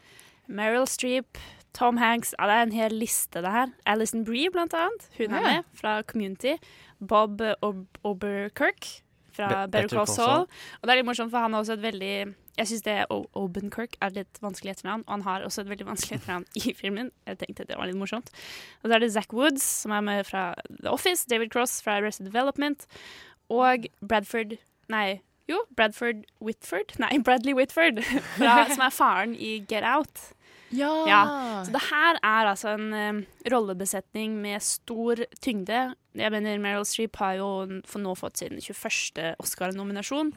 Meryl Streep, Tom Hanks Ja, det er en hel liste, det her. Alison Brie, blant annet. Hun er med fra Community. Bob Ob Oberkirk fra Be- Better Call Saul. Og det er litt morsomt, for han har også et veldig Jeg syns det Obenkirk er litt vanskelig etternavn, og han har også et veldig vanskelig etternavn i filmen. Jeg tenkte det var litt morsomt. Og så er det Zack Woods, som er med fra The Office, David Cross fra Arrested Development, og Bradford Nei, Jo, Bradford Whitford. Nei, Bradley Whitford, fra, som er faren i Get Out. Ja. Så det her er altså en um, rollebesetning med stor tyngde. Jeg mener Meryl Streep har jo for nå fått sin 21. Oscar-nominasjon.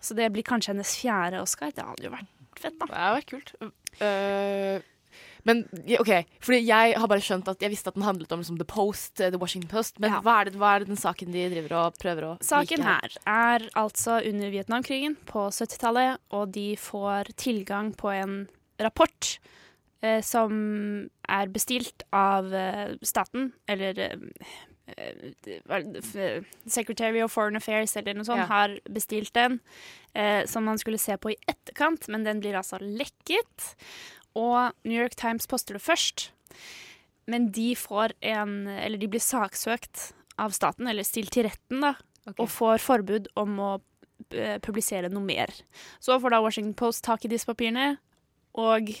Så det blir kanskje hennes fjerde Oscar. Det hadde jo vært fett, da. Det hadde vært kult. Uh, men OK, fordi jeg har bare skjønt at jeg visste at den handlet om liksom, The Post, eh, The Washington Post. Men Ja. hva, er det, hva er det den saken de driver og prøver å Saken like her er altså under Vietnamkrigen på 70-tallet, og de får tilgang på en rapport eh, som er bestilt av eh, staten, eller eh, eh, Secretary of Foreign Affairs eller noe sånt Ja. har bestilt den, eh, som man skulle se på i etterkant, men den blir altså lekket. Og New York Times poster det først. Men de får en Eller de blir saksøkt av staten, eller stilt til retten, da, og får forbud om å publisere noe mer. Så får da Washington Post tak i disse papirene, og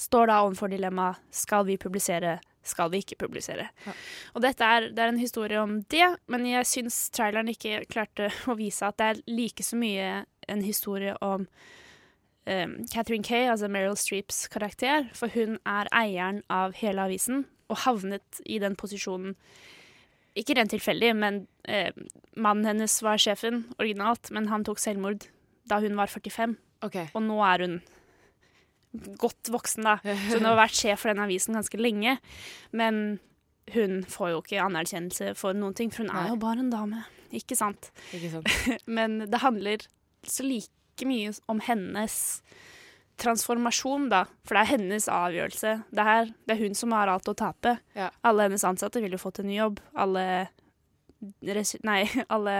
står da overfor dilemmaet skal vi publisere, skal vi ikke publisere. Og dette er, det er en historie om det, men jeg syns traileren ikke klarte å vise at det er like så mye en historie om um, Catherine Kay, altså Meryl Streeps karakter, for hun er eieren av hele avisen og havnet i den posisjonen ikke rent tilfeldig, men eh, mannen hennes var sjefen originalt, men han tok selvmord da hun var 45. Og nå er hun godt voksen, da. Så hun har vært sjef for den avisen ganske lenge. Men hun får jo ikke anerkjennelse for noen ting, for hun er jo bare en dame. Ikke sant? Ikke sant. Men det handler så like mye om hennes transformasjon, da. For det er hennes avgjørelse. Det er, det er hun som har alt å tape. Ja. Alle hennes ansatte ville jo fått en ny jobb. Alle Nei, alle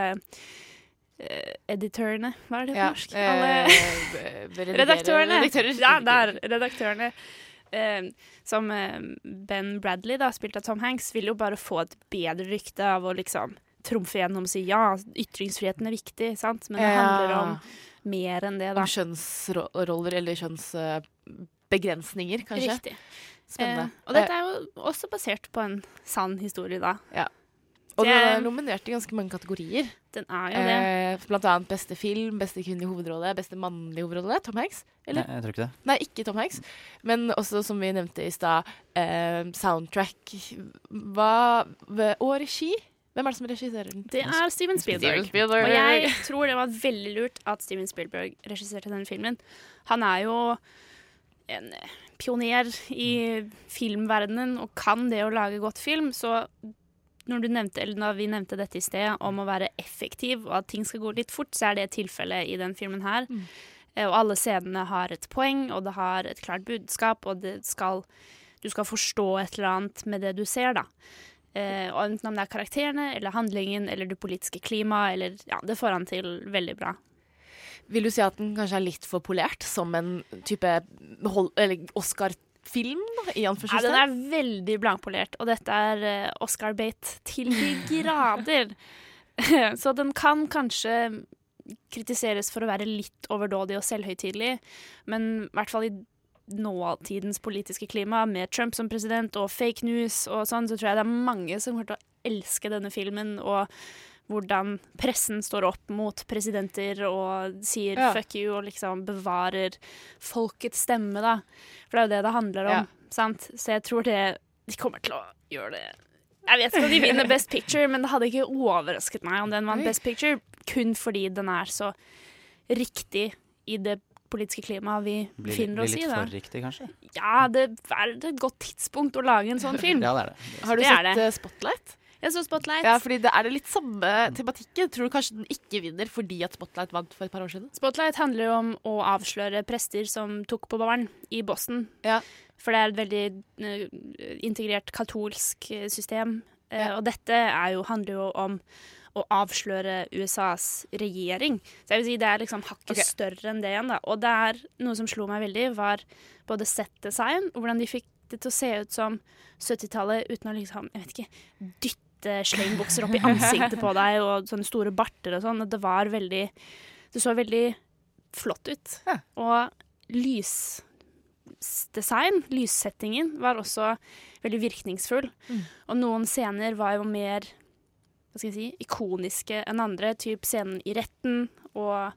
eh, editørene Hva er det på Ja, norsk? eh, Alle redigere- redaktørene. Ja, der. Redaktørene. Eh, som eh, Ben Bradley, da, spilt av Tom Hanks, vil jo bare få et bedre rykte av å liksom trumfe gjennom og si ja, ytringsfriheten er viktig, sant? men det Ja. handler om mer enn det, da. Om kjønnsroller eller kjønnsbegrensninger, kanskje. Riktig. Spennende. Eh, og dette er jo også basert på en sann historie, da. Ja. Og den er nominert i ganske mange kategorier. Den er jo det. Eh, blant annet beste film, beste kvinnelige hovedrolle, beste mannlige hovedrolle. Tom Hanks? Eller? Nei, jeg tror ikke det. Nei, ikke Tom Hanks. Men også, som vi nevnte i stad, eh, soundtrack. Hva Og regi? Hvem er det som regisserer den? Det er Steven Spielberg. Steven Spielberg. Og jeg tror det var veldig lurt at Steven Spielberg regisserte denne filmen. Han er jo en eh, pioner i filmverdenen og kan det å lage godt film, så når, du nevnte, eller når vi nevnte dette i sted, om å være effektiv og at ting skal gå litt fort, så er det tilfellet i den filmen her. Mm. Og alle scenene har et poeng, og det har et klart budskap, og det skal, du skal forstå et eller annet med det du ser, da. Eh, og enten om det er karakterene, eller handlingen, eller det politiske klimaet, eller Ja, det får han til veldig bra. Vil du si at den kanskje er litt for polert som en type hold- Oscar-film, da, i Ja, den er veldig blankpolert, og dette er eh, Oscar-bait til de grader. Så den kan kanskje kritiseres for å være litt overdådig og selvhøytidelig, men i hvert fall i nåtidens politiske klima, med Trump som president og fake news og sånn, så tror jeg det er mange som kommer til å elske denne filmen, og hvordan pressen står opp mot presidenter og sier Ja. fuck you og liksom bevarer folkets stemme, da. For det er jo det det handler om, Ja. sant? Så jeg tror det De kommer til å gjøre det Jeg vet ikke om de vinner Best Picture, men det hadde ikke overrasket meg om den vant Best Picture, kun fordi den er så riktig i det politiske klimaet vi Blir, befinner blir oss i. litt Da. for riktig, kanskje? Ja, det er et godt tidspunkt å lage en sånn film. Ja, det er det. Har du Det sett det. eh, Spotlight? Jeg så Spotlight. Ja, fordi det er det litt samme tematikken. Tror du kanskje den ikke vinner fordi at Spotlight vant for et par år siden? Spotlight handler jo om å avsløre prester som tok på barn i Boston. Ja. For det er et veldig eh, integrert katolsk eh, system. Ja. Og dette er jo, handler jo om å avsløre USAs regjering. Så jeg vil si det er liksom hakket okay. større enn det igjen. da. Og det er noe som slo meg veldig, var både set-design og hvordan de fikk det til å se ut som 70-tallet uten å liksom, jeg vet ikke, dytte slengbukser opp i ansiktet på deg og sånne store barter og sånn. Det var veldig Det så veldig flott ut. Og lysdesign, lyssettingen, var også veldig virkningsfull. Mm. Og noen scener var jo mer hva skal jeg si, ikoniske enn andre. Typ scenen i retten og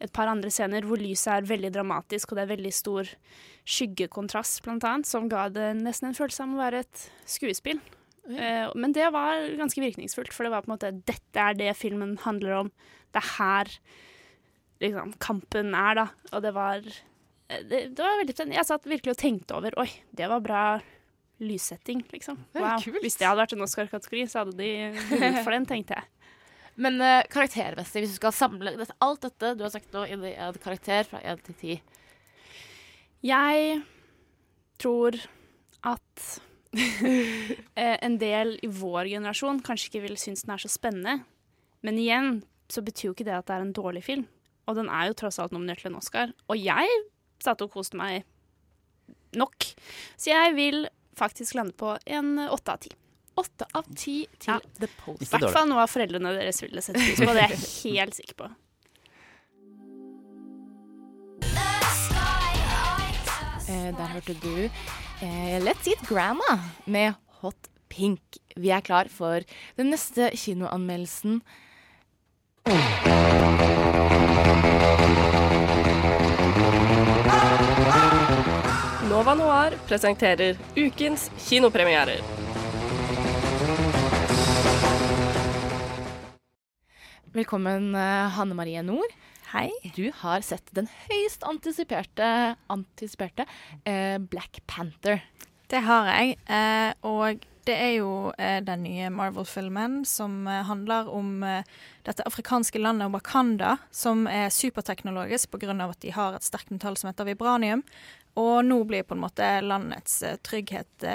et par andre scener hvor lyset er veldig dramatisk, og det er veldig stor skyggekontrast, blant annet, som ga det nesten en følelse av å være et skuespill. Eh, men det var ganske virkningsfullt, for det var på en måte dette er det filmen handler om. Det er her liksom, kampen er, da. Og det var eh, det, det var veldig spennende. Jeg satt virkelig og tenkte over Oi, det var bra lyssetting, liksom. Wow. kult. Hvis det hadde vært en Oscar-kategori, så hadde de vunnet for den, tenkte jeg. Men uh, karaktermessig, hvis du skal samle dette, alt dette du har sagt nå inn i en karakter fra én til ti Jeg tror at en del i vår generasjon kanskje ikke vil synes den er så spennende. Men igjen så betyr jo ikke det at det er en dårlig film. Og den er jo tross alt nominert til en Oscar. Og jeg satt og koste meg nok. Så jeg vil faktisk lande på en åtte av ti. Åtte av ti til The Post. I hvert fall noe av foreldrene deres ville sette pris på. Det er jeg helt sikker på. Eh, der hørte du eh, Let's Eat Grandma med Hot Pink. Vi er klar for den neste kinoanmeldelsen. Nova Noir presenterer ukens kinopremierer. Velkommen, eh, Hanne Marie Nord. Hei. Du har sett den høyst antisiperte, antisiperte eh, Black Panther. Det har jeg. Eh, og det er jo eh, den nye Marvel-filmen som eh, handler om eh, dette afrikanske landet Wakanda, som er superteknologisk pga. at de har et sterkt metall som heter vibranium. Og nå blir på en måte landets eh, trygghet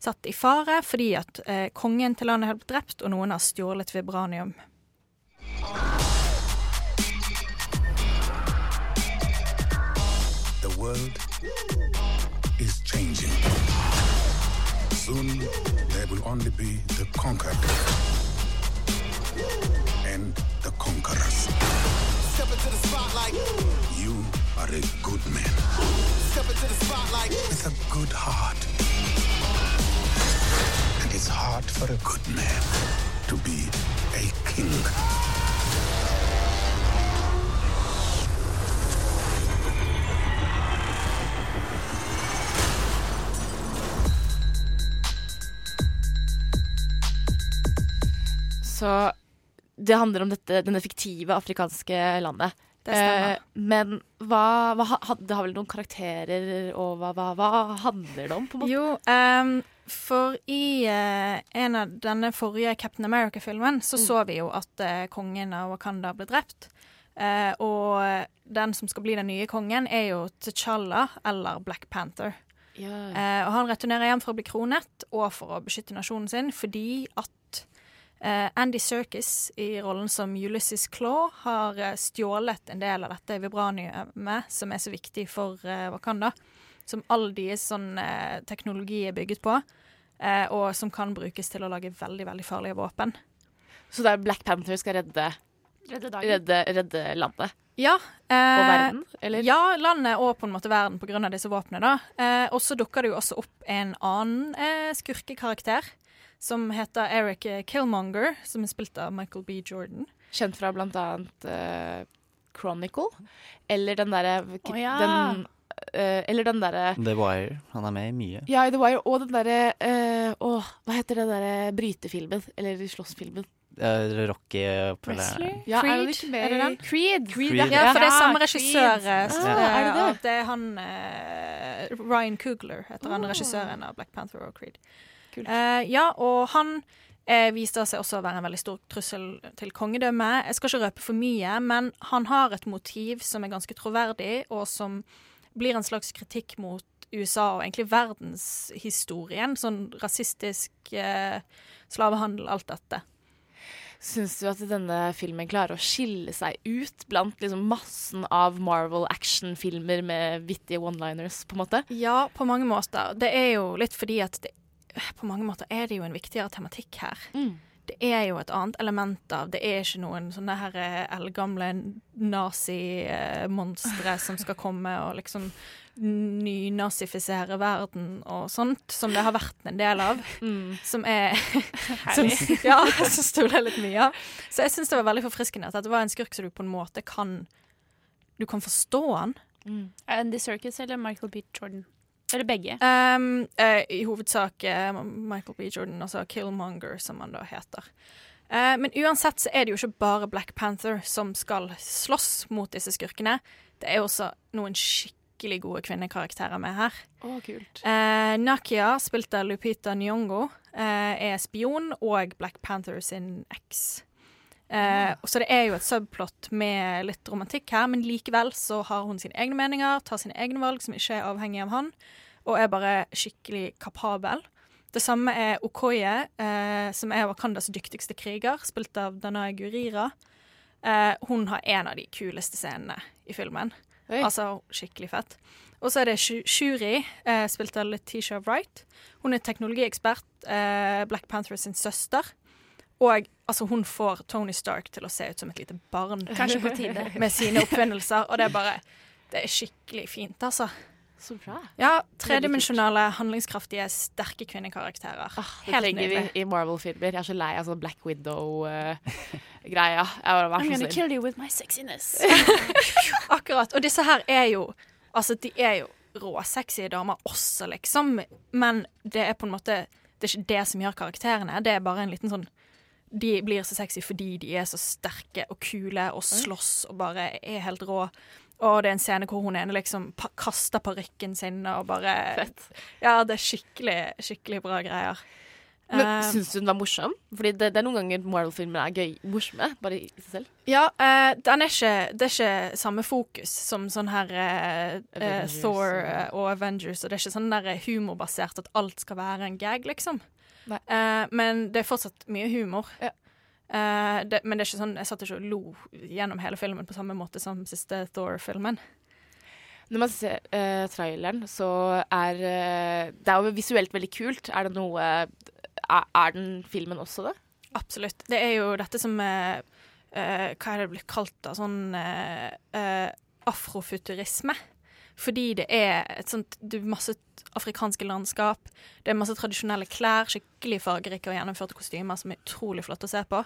satt i fare fordi at kongen til landet har blitt drept, og noen har stjålet vibranium. The world is changing. Soon there will only be the conquered and the conquerors. Step into the spotlight. You are a good man Step into the spotlight. with a good heart. And it's hard for a good man to be a king. Så det handler om dette, denne fiktive afrikanske landet. Det stemmer. Eh, men hva, hva Det har vel noen karakterer, og hva, hva, hva handler det om? på en måte? Jo, um, for i uh, en av denne forrige Captain America-filmen så Mm. så vi jo at uh, kongen av Wakanda ble drept. Uh, og den som skal bli den nye kongen, er jo T'Challa eller Black Panther. Yeah. Og han returnerer hjem for å bli kronet og for å beskytte nasjonen sin fordi at Andy Serkis i rollen som Ulysses Claw har eh, stjålet en del av dette vibraniumet som er så viktig for eh, Wakanda. Som all deres sånn eh, teknologi er bygget på, eh, og som kan brukes til å lage veldig, veldig farlige våpen. Så det er Black Panther skal redde, Redde dagen. redde, redde landet? Ja. Eh, Og verden, eller? Ja, landet og på en måte verden av disse våpnene. da. Eh, og så dukker det jo også opp en annen eh, skurkekarakter som heter Eric Killmonger, som er spilt av Michael B. Jordan. Kjent fra blant annet uh, Chronicle. Eller den derre oh, ja. den, eh, Eller den derre The Wire. Han er med i mye. Ja, i The Wire. Og den derre uh, oh, hva heter den derre brytefilmen? Eller slåssfilmen? Rocky Wrestler? Ja, Creed? det ikke med Er det den? Creed. Creed, Ja, for det er samme Ja, regissør. Ah, det det? det er han Ryan Coogler heter han Ah. regissøren av Black Panther og Creed. Eh, ja, og han eh, viste seg også å være en veldig stor trussel til kongedømmet. Jeg skal ikke røpe for mye, men han har et motiv som er ganske troverdig, og som blir en slags kritikk mot USA og egentlig verdenshistorien. Sånn rasistisk eh, slavehandel, alt dette. Syns du at denne filmen klarer å skille seg ut blant liksom massen av Marvel actionfilmer med vittige one-liners, på en måte? Ja, på mange måter. Det er jo litt fordi at det, på mange måter er det jo en viktigere tematikk her. det er jo et annet element av Det er ikke noen sånne her eh, eldgamle nazimonstre som skal komme og liksom nynazifisere verden og sånt, som det har vært en del av. Som er som. Ja, som stoler litt mye av. Så jeg syns det var veldig forfriskende at det var en skurk som du på en måte kan Du kan forstå han. Andy Serkis eller Michael B. Jordan? Eller begge? Um, uh, I hovedsak uh, Michael B. Jordan, altså Killmonger, som han da heter. Uh, men uansett så er det jo ikke bare Black Panther som skal slåss mot disse skurkene. Det er også noen skikkelig gode kvinnekarakterer med her. Oh, kult. Eh, Nakia, spilt av Lupita Nyong'o, eh, er spion og Black Panther sin eks. Eh, så det er jo et subplot med litt romantikk her, men likevel så har hun sine egne meninger, tar sine egne valg som ikke er avhengig av han, og er bare skikkelig kapabel. Det samme er Okoye, eh, som er Wakandas dyktigste kriger, spilt av Danai Gurira. Eh, hun har en av de kuleste scenene i filmen. Oi. Altså skikkelig fett. Og så er det Shuri, eh, spilt av Letitia Wright. Hun er teknologiekspert, eh, Black Panther sin søster. Og altså, hun får Tony Stark til å se ut som et lite barn. Kanskje på tide. Med sine oppfinnelser. Og det er bare Det er skikkelig fint, altså. Så bra. Ja, tredimensjonale, handlingskraftige, sterke kvinnekarakterer. Det trenger vi i Marvel-filmer. Jeg er så lei av sånn Black Widow-greia. I'm gonna kill you with my sexiness. Akkurat. Og disse her er jo Altså, de er jo råsexy damer også, liksom. Men det er på en måte Det er ikke det som gjør karakterene. Det er bare en liten sånn De blir så sexy fordi de er så sterke og kule og slåss og bare er helt rå. Og det er en scene hvor hun ene liksom pa kaster parykken sin og bare Fett. Ja, det er skikkelig, skikkelig bra greier. Men Eh, Syns du den var morsom? Fordi det, det er noen ganger Marvel-filmer er gøy morsomme, bare i seg selv. Ja, uh, den er ikke, det er ikke samme fokus som sånn her eh, Thor og Avengers, og det er ikke sånn der humorbasert at alt skal være en gag, liksom. Eh, men det er fortsatt mye humor. Eh, det, men det er ikke sånn, jeg satt ikke og lo gjennom hele filmen på samme måte som siste Thor-filmen. Når man ser uh, traileren, så er Det er jo visuelt veldig kult. Er det noe Er, er den filmen også det? Absolutt. Det er jo dette som Hva er det blitt kalt da? Sånn afrofuturisme. Fordi det er et sånt du, masse afrikanske landskap. Det er masse tradisjonelle klær, skikkelig fargerike og gjennomførte kostymer som er utrolig flott å se på.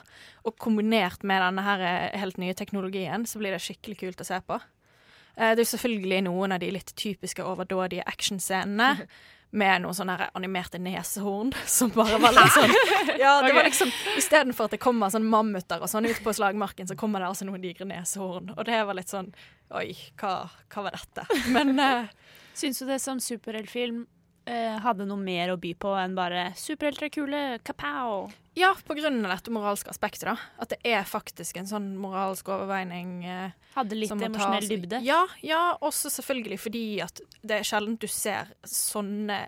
Og kombinert med denne her eh, helt nye teknologien, så blir det skikkelig kult å se på. Eh, Det er selvfølgelig noen av de litt typiske overdådige actionscenene. Med noen sånne animerte nesehorn som bare var litt sånn Ja, det var liksom Istedenfor at det kommer sånn mammuter og sånn ut på slagmarken, så kommer det altså noen digre nesehorn. Og det var litt sånn Oi, hva, hva var dette? Men uh, Syns du det som superheltfilm eh, hadde noe mer å by på enn bare superhelter er kule, kapow? ja, på grunn av dette moralske aspektet, da. At det er faktisk en sånn moralsk overveining. eh, Hadde litt emosjonell dybde? Ja, ja, også selvfølgelig fordi at det er sjelden du ser sånne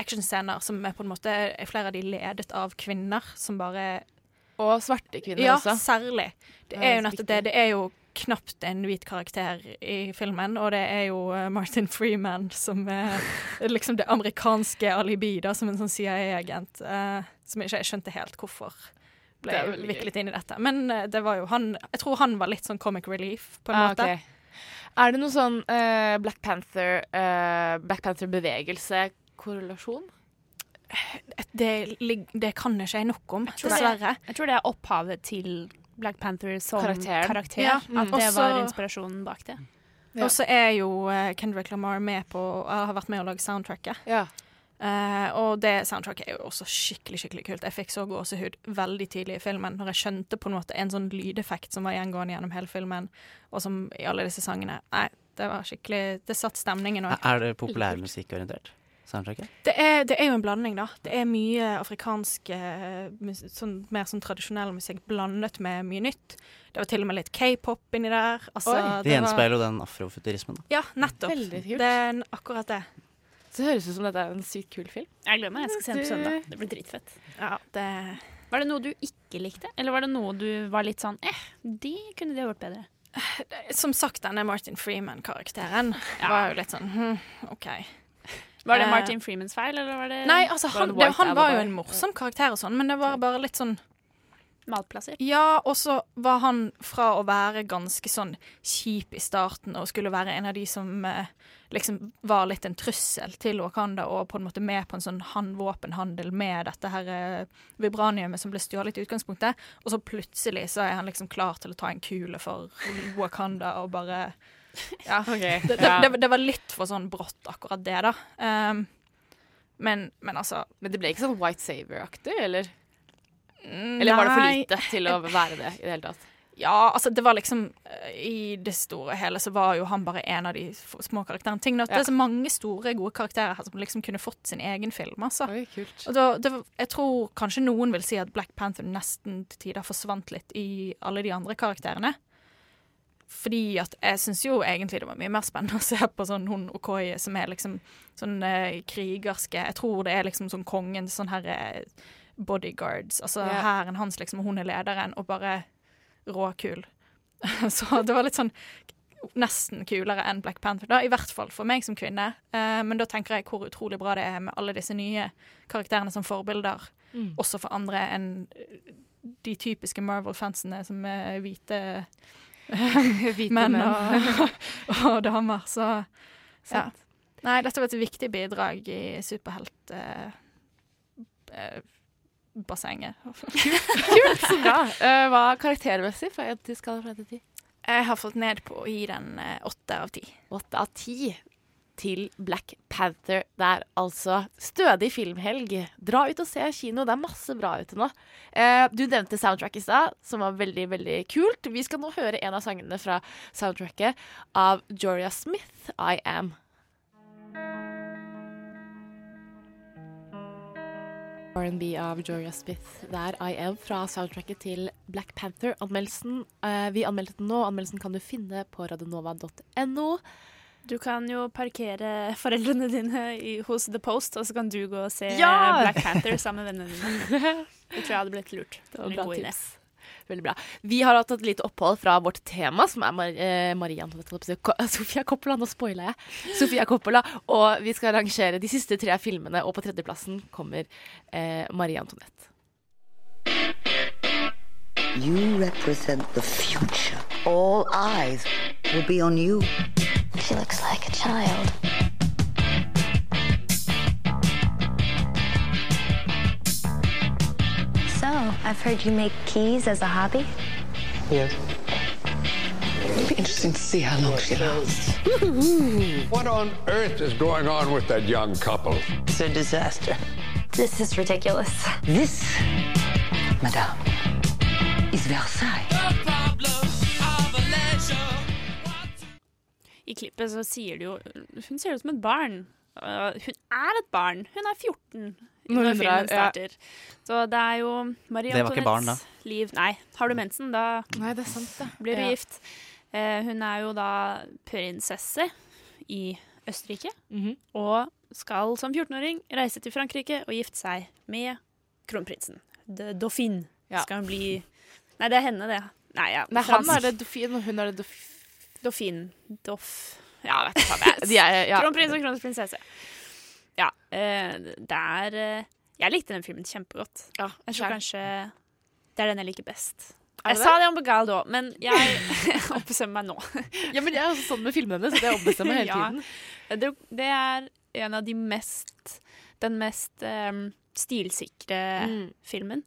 actionscener som er på en måte er flere av de ledet av kvinner, som bare Og svarte kvinner ja, også. særlig. Det er jo nettopp det. Det er jo knapt en hvit karakter i filmen, og det er jo eh, Martin Freeman som er liksom det amerikanske alibi, da, som en sånn CIA-agent, uh, som jeg ikke skjønte helt hvorfor ble viklet inn i dette. Men eh, det var jo han Jeg tror han var litt sånn comic relief, på en Ah, måte. Okay. Er det noe sånn uh, Black Panther uh, Black Panther-bevegelse-korrelasjon? Det, det kan ikke jeg nok om, dessverre. Jeg tror det er opphavet til Black Panther som Karakteren. karakter. Ja, At mm. det var inspirasjonen bak det. Og så er jo eh, Kendrick Lamar med på har vært med å lage soundtracket. Ja. Uh, og det soundtracket er jo også skikkelig skikkelig kult. Jeg fikk så gåsehud veldig tidlig i filmen når jeg skjønte på en måte en sånn lydeffekt som var gjengående gjennom hele filmen, og som i alle disse sangene. Nei, det var skikkelig Det satt stemningen òg. Er det populærmusikkorientert? Soundtracket? Det er, det er jo en blanding, da. Det er mye afrikansk eh, sånn, mer sånn tradisjonell musikk blandet med mye nytt. Det var til og med litt k-pop inni der. Altså, Det gjenspeiler jo den afrofuturismen. da. Ja, nettopp. Veldig kult. Det er akkurat det. Så det høres ut som dette er en sykt kul film. Jeg gleder meg. Jeg skal se den på søndag. Det blir dritfett. Ja, det Var det noe du ikke likte, eller var det noe du var litt sånn eh, de kunne de ha gjort bedre? Som sagt, denne Martin Freeman-karakteren var jo litt sånn hm, OK. Var det Eh, Martin Freemans feil, eller var det Nei, altså var han, det han var jo en morsom karakter og sånn, men det var bare litt sånn Matplasser. Ja, og så var han fra å være ganske sånn kjip i starten og skulle være en av de som eh, liksom var litt en trussel til Wakanda og på en måte med på en sånn han våpenhandel med dette her eh, vibraniumet som ble stjålet i utgangspunktet, og så plutselig så er han liksom klar til å ta en kule for Wakanda og bare Ja. det, det, det, det var litt for sånn brått, akkurat det, da. Um, men, men altså Men det ble ikke sånn White Saver-aktig, eller? Eller var det for lite til å være det i det hele tatt? Ja, altså det var liksom eh, I det store og hele så var jo han bare en av de små karakterene. Ting Det er så mange store, gode karakterer her som liksom kunne fått sin egen film, altså. Og da, det, jeg tror kanskje noen vil si at Black Panther nesten til tider forsvant litt i alle de andre karakterene. Fordi at jeg syns jo egentlig det var mye mer spennende å se på sånn hun Okoye, som er liksom sånn eh, krigerske Jeg tror det er liksom sånn kongens sånn her eh, bodyguards. Altså yeah. hæren hans, liksom, og hun er lederen, og bare råkul. Så det var litt sånn nesten kulere enn Black Panther, da, i hvert fall for meg som kvinne. Eh, men da tenker jeg hvor utrolig bra det er med alle disse nye karakterene som forbilder, Mm. også for andre enn de typiske Marvel-fansene som er hvite, Hvite menn og, og damer. Så ja. Nei, dette var et viktig bidrag i superhelt... Eh, eh. Kult, så bra. Uh, hva karaktermessig fra 1 til skala fra 1 til 10? Jeg har fått ned på å gi den eh, åtte av ti. Åtte av ti til Black Panther. Det er altså stødig filmhelg. Dra ut og se kino. Det er masse bra ute nå. Eh, du nevnte soundtrack i stad, som var veldig veldig kult. Vi skal nå høre en av sangene fra soundtracket av Joria Smith, I Am. R&B av Joria Smith. Det er I Am fra soundtracket til Black Panther. Anmeldelsen, eh, vi anmeldte den nå. Anmeldelsen kan du finne på radionova.no. Du kan jo parkere foreldrene dine i, hos The Post, og så kan du gå og se Ja! Black Panther sammen med vennene dine. Det tror jeg hadde blitt lurt. Det var En bra tips. Veldig bra. Vi har hatt et lite opphold fra vårt tema, som er Mar eh. Ko- Sofia Coppola. Nå spoila jeg. Sofia Coppola. Og vi skal rangere de siste tre filmene, og på tredjeplassen kommer eh, Marie Antoinette. You represent the future. All eyes will be on you. She looks like a child. So, I've heard you make keys as a hobby. Yes. It'd be interesting to see how long she lasts. What on earth is going on with that young couple? It's a disaster. This is ridiculous. This, madame, is Versailles. I klippet så sier det jo Hun ser ut som et barn. Uh, hun er et barn. Hun er 14 Når når filmen starter. ja. Så det er jo Marie Antoinettes liv Nei, har du mensen, da Nei, det er sant, det. blir du Ja. gift. Uh, hun er jo da prinsesse i Østerrike. Mhm. Og skal som 14-åring reise til Frankrike og gifte seg med kronprinsen. The Dauphine skal hun bli Nei, det er henne, det. Nei, ja, Nei, han er det Dauphine, og hun er det Dauphine. Dauphine. Doff Ja, vet du hva det er. Ja. Kronprins og kronprinsesse. Ja. Uh, det er eh, Jeg likte den filmen kjempegodt. Ja, jeg tror kanskje det er den jeg liker best. Jeg sa det? om Begal da, men jeg ombestemmer meg nå. Ja, men jeg er også sånn med filmene, så jeg ombestemmer hele Ja. tiden. Det, det er en av de mest Den mest um, stilsikre Mm. filmen.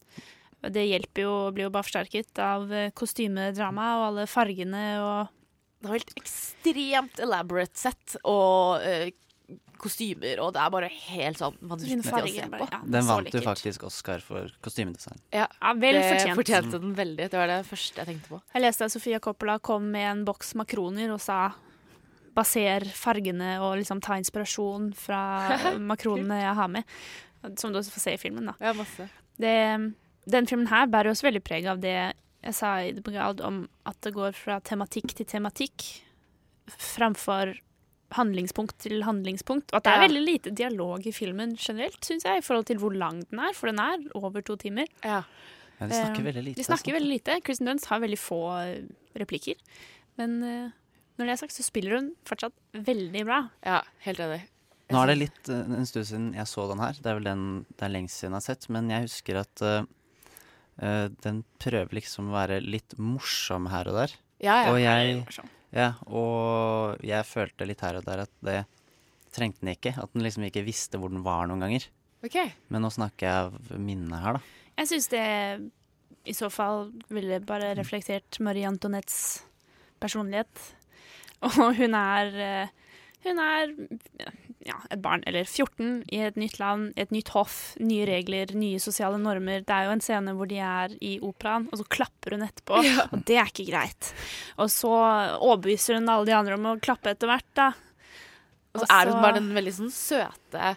Det hjelper jo, blir jo bare forsterket av eh, kostymedrama og alle fargene og Det var helt ekstremt elaborate sett og uh, kostymer, og det er bare helt sånn vanvittig å se bare, på. ja. Den vant jo faktisk Oscar for kostymedesign. Ja, vel det fortjent. fortjente den veldig. Det var det første jeg tenkte på. Jeg leste at Sofia Coppola kom med en boks makroner og sa baser fargene og liksom ta inspirasjon fra makronene jeg har med. Som du også får se i filmen, da. Ja, masse. Det, den filmen her bærer også veldig preg av det jeg sa i det grad om at det går fra tematikk til tematikk framfor handlingspunkt til handlingspunkt. Og at det er veldig lite dialog i filmen generelt, syns jeg, i forhold til hvor lang den er, for den er over to timer. Ja. Ja, de snakker Eh, veldig lite, De snakker altså. veldig lite. Kristen Dunst har veldig få eh, replikker. Men eh, når det er sagt, så spiller hun fortsatt veldig bra. Ja, helt enig. Nå er det litt en stund siden jeg så den her. Det er vel den det er lengst siden jeg har sett. Men jeg husker at eh, eh, den prøver liksom å være litt morsom her og der. Ja, ja. Og jeg, ja, og jeg følte litt her og der at det trengte den ikke. At den liksom ikke visste hvor den var noen ganger. Ok. Men nå snakker jeg av minnet her, da. Jeg syns det i så fall ville bare reflektert Marie Antoinettes personlighet. Og hun er eh, Hun er ja, et barn, eller 14, i et nytt land, et nytt hoff, nye regler, nye sosiale normer. Det er jo en scene hvor de er i operaen, og så klapper hun etterpå. Ja. Og det er ikke greit. Og så overbeviser hun alle de andre om å klappe etter hvert, da. Og så er hun bare den veldig sånn søte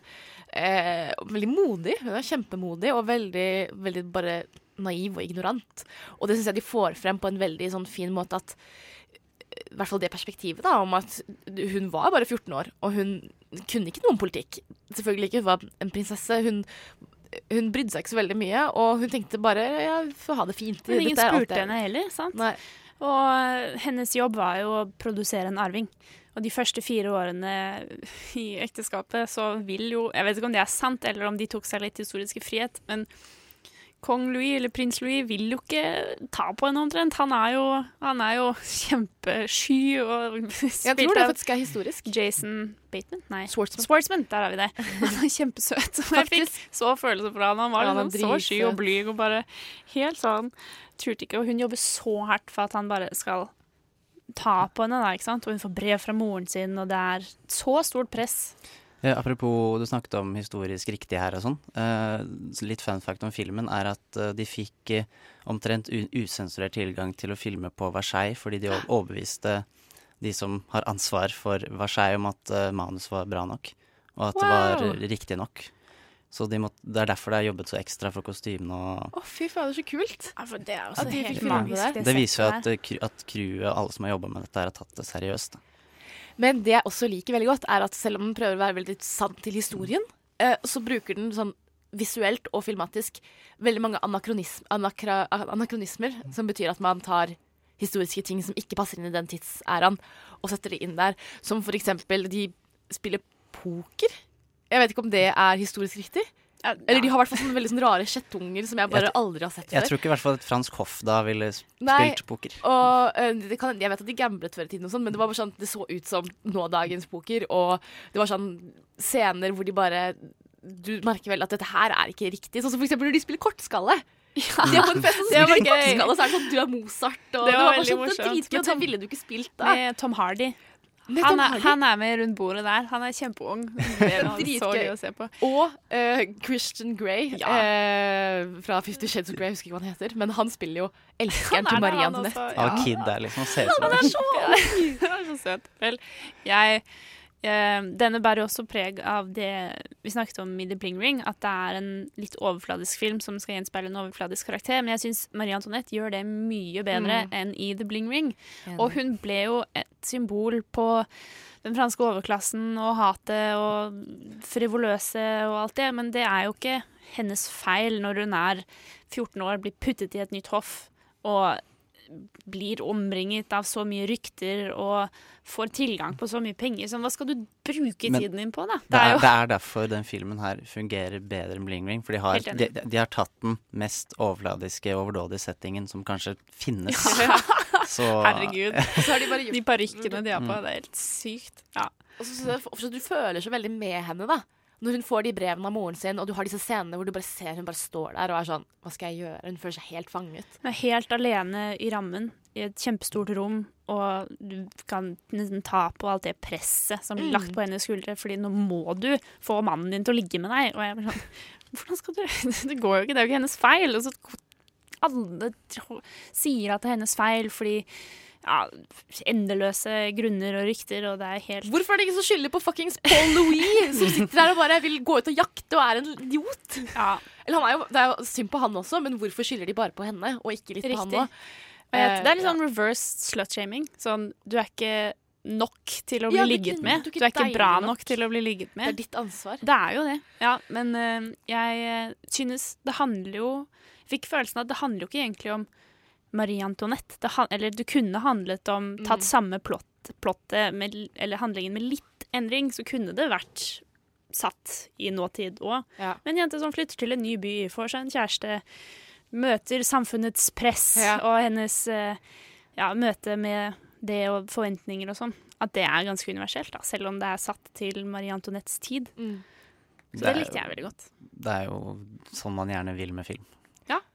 eh, Veldig modig. Hun er kjempemodig og veldig, veldig bare naiv og ignorant. Og det syns jeg de får frem på en veldig sånn fin måte at i hvert fall det perspektivet da, om at hun var bare 14 år, og hun kunne ikke noe om politikk. Selvfølgelig ikke, hun var en prinsesse. Hun, hun brydde seg ikke så veldig mye, og hun tenkte bare ja, få ha det fint. Men ingen spurte henne heller, sant? Nei. Og hennes jobb var jo å produsere en arving. Og de første fire årene i ekteskapet så vil jo Jeg vet ikke om det er sant, eller om de tok seg litt historiske frihet, men kong Louis, eller prins Louis, vil jo ikke ta på henne omtrent. Han er jo, han er jo kjempesky og Jeg tror det faktisk er historisk. Jason Bateman? Nei. Swartzman. Swartzman. der har vi det. Han er kjempesøt. Og jeg fikk så følelse for han. Han var Ja, han liksom så sky og blyg og bare helt sånn Turte ikke. Og hun jobber så hardt for at han bare skal ta på henne, da, ikke sant. Og hun får brev fra moren sin, og det er så stort press. Eh, apropos, du snakket om historisk riktig her og sånn. Uh, litt fun fact om filmen er at uh, de fikk uh, omtrent usensurert tilgang til å filme på Versailles fordi de overbeviste de som har ansvar for Versailles om at manus var bra nok, og at det var riktig nok. Så de måtte, det er derfor det er jobbet så ekstra for kostymene og Å, fy fader, så kult. det er At de fikk helt filme det. Det viser jo at, at crewet, alle som har jobba med dette, har tatt det seriøst. Da. Men det jeg også liker veldig godt, er at selv om den prøver å være veldig sann til historien, eh, så bruker den sånn visuelt og filmatisk veldig mange anakronism, anakra, anakronismer, som betyr at man tar historiske ting som ikke passer inn i den tidsæraen, og setter det inn der. Som for eksempel de spiller poker. Jeg vet ikke om det er historisk riktig. Eller de har i hvert fall sånne veldig sånne rare kjettunger som jeg bare Jeg- aldri har sett før. Jeg tror ikke i hvert fall et fransk hoff da ville spilt Nei, poker. Og det kan, jeg vet at de gamblet før i tiden, og sånn, men det var bare sånn, det så ut som nådagens poker. Og det var sånn scener hvor de bare Du merker vel at dette her er ikke riktig. Sånn som for eksempel når de spiller kortskalle. De har på en fest som Det var spiller gøy. kortskalle, så er det sånn Du er Mozart. Og Det var bare veldig sånn, morsomt. Det, dritgøy, og det ville du ikke spilt da. Med Tom Hardy. Han er, han er med rundt bordet der. Han er kjempeung. Det er Dritgøy. å se på. Og uh, Christian Grey eh, fra Fifty Shades of Grey, jeg husker ikke hva han heter. Men han spiller jo elskeren til Marie Antoinette. Ja, Kid der, liksom. Han er så Han er så søt. Vel, jeg Denne bærer også preg av det vi snakket om i The Bling Ring, at det er en litt overfladisk film som skal gjenspeile en overfladisk karakter. Men jeg syns Marie Antoinette gjør det mye bedre Mm. enn i The Bling Ring. Enig. Og hun ble jo et symbol på den franske overklassen og hatet og frivoløse og alt det, men det er jo ikke hennes feil når hun er 14 år, blir puttet i et nytt hoff og blir omringet av så mye rykter og får tilgang på så mye penger. Så hva skal du bruke Men tiden din på, da? Det er, det er derfor den filmen her fungerer bedre enn Bling Ring. For de har, de, de har tatt den mest overfladiske, overdådige settingen som kanskje finnes. Så Herregud. Og så har de bare gjort De parykkene de har på, Mm. det er helt sykt. Ja. Og så så, så, så Du føler så veldig med henne, da. Når hun får de brevene av moren sin, og du har disse scenene hvor du bare ser hun bare står der og er sånn Hva skal jeg gjøre? Hun føler seg helt fanget. Hun er helt alene i rammen i et kjempestort rom, og du kan nesten ta på alt det presset som blir Mm. lagt på hennes skuldre, fordi nå må du få mannen din til å ligge med deg. Og jeg blir sånn Hvordan skal du Det går jo ikke, det er jo ikke hennes feil. Og så alle sier at det er hennes feil fordi ja, endeløse grunner og rykter, og det er helt Hvorfor er det ingen som skylder på fuckings Paul Louis, som sitter der og bare vil gå ut og jakte og er en idiot? Eller han er jo, Det er jo synd på han også, men hvorfor skylder de bare på henne, og ikke litt på han Riktig. òg? Det er litt sånn reverse slut-shaming. Sånn, du er ikke nok til å bli Ja, ligget med. du er ikke er ikke bra nok. nok til å bli ligget med. Det er ditt ansvar. Det er jo det. Ja, men uh, jeg eh, synes det handler jo Fikk følelsen av at det handler jo ikke egentlig om Marie Antoinette. Det, han- eller det kunne handlet om Tatt Mm. samme plott, plottet med, eller handlingen med litt endring, så kunne det vært satt i nåtid òg. Ja. Men en jente som flytter til en ny by, får seg en kjæreste, møter samfunnets press og hennes eh, ja, møte med det og forventninger og sånn, at det er ganske universelt, da, selv om det er satt til Marie Antoinettes tid. Så det det likte jeg veldig godt. Det er jo sånn man gjerne vil med film.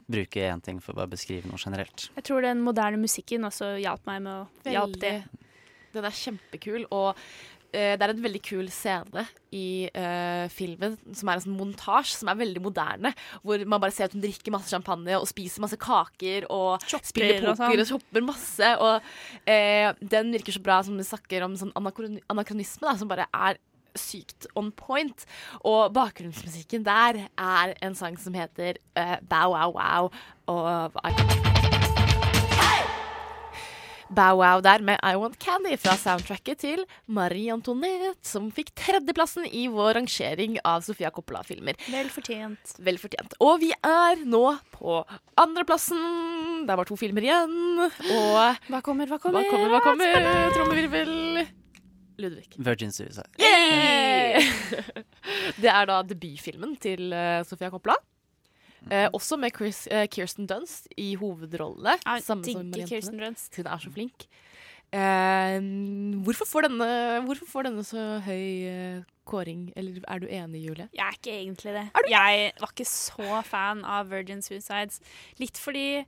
Bruke én ting for å bare beskrive noe generelt. Jeg tror den moderne musikken også hjalp meg med å hjelpe det. Den er kjempekul, og eh, det er en veldig kul scene i uh, filmen som er en sånn montasje som er veldig moderne. Hvor man bare ser at hun drikker masse champagne og spiser masse kaker og spiller poker og, sånn. shopper masse. Og uh, den virker så bra som det snakker om sånn anakronisme, da, som bare er sykt on point. Og bakgrunnsmusikken der er en sang som heter uh, Bow Wow Wow. Og Bow Wow der med I Want Candy fra soundtracket til Marie Antoinette, som fikk tredjeplassen i vår rangering av Sofia Coppola-filmer. Vel fortjent. Vel fortjent. Og vi er nå på andreplassen. Det er bare to filmer igjen. Og Hva kommer, hva kommer? Hva kommer, hva kommer? Trommevirvel. Ludvig. Virgin Suicide. Yay! Det er da debutfilmen til uh, Sofia Coppola. Eh, også med Chris, eh, Kirsten Dunst i hovedrollene. Jeg digger Kirsten Dunst. Hun er så flink. Eh, hvorfor, får denne, hvorfor får denne så høy eh, kåring? Eller er du enig, Julie? Jeg er ikke egentlig det. Jeg var ikke så fan av Virgin Suicides. Litt fordi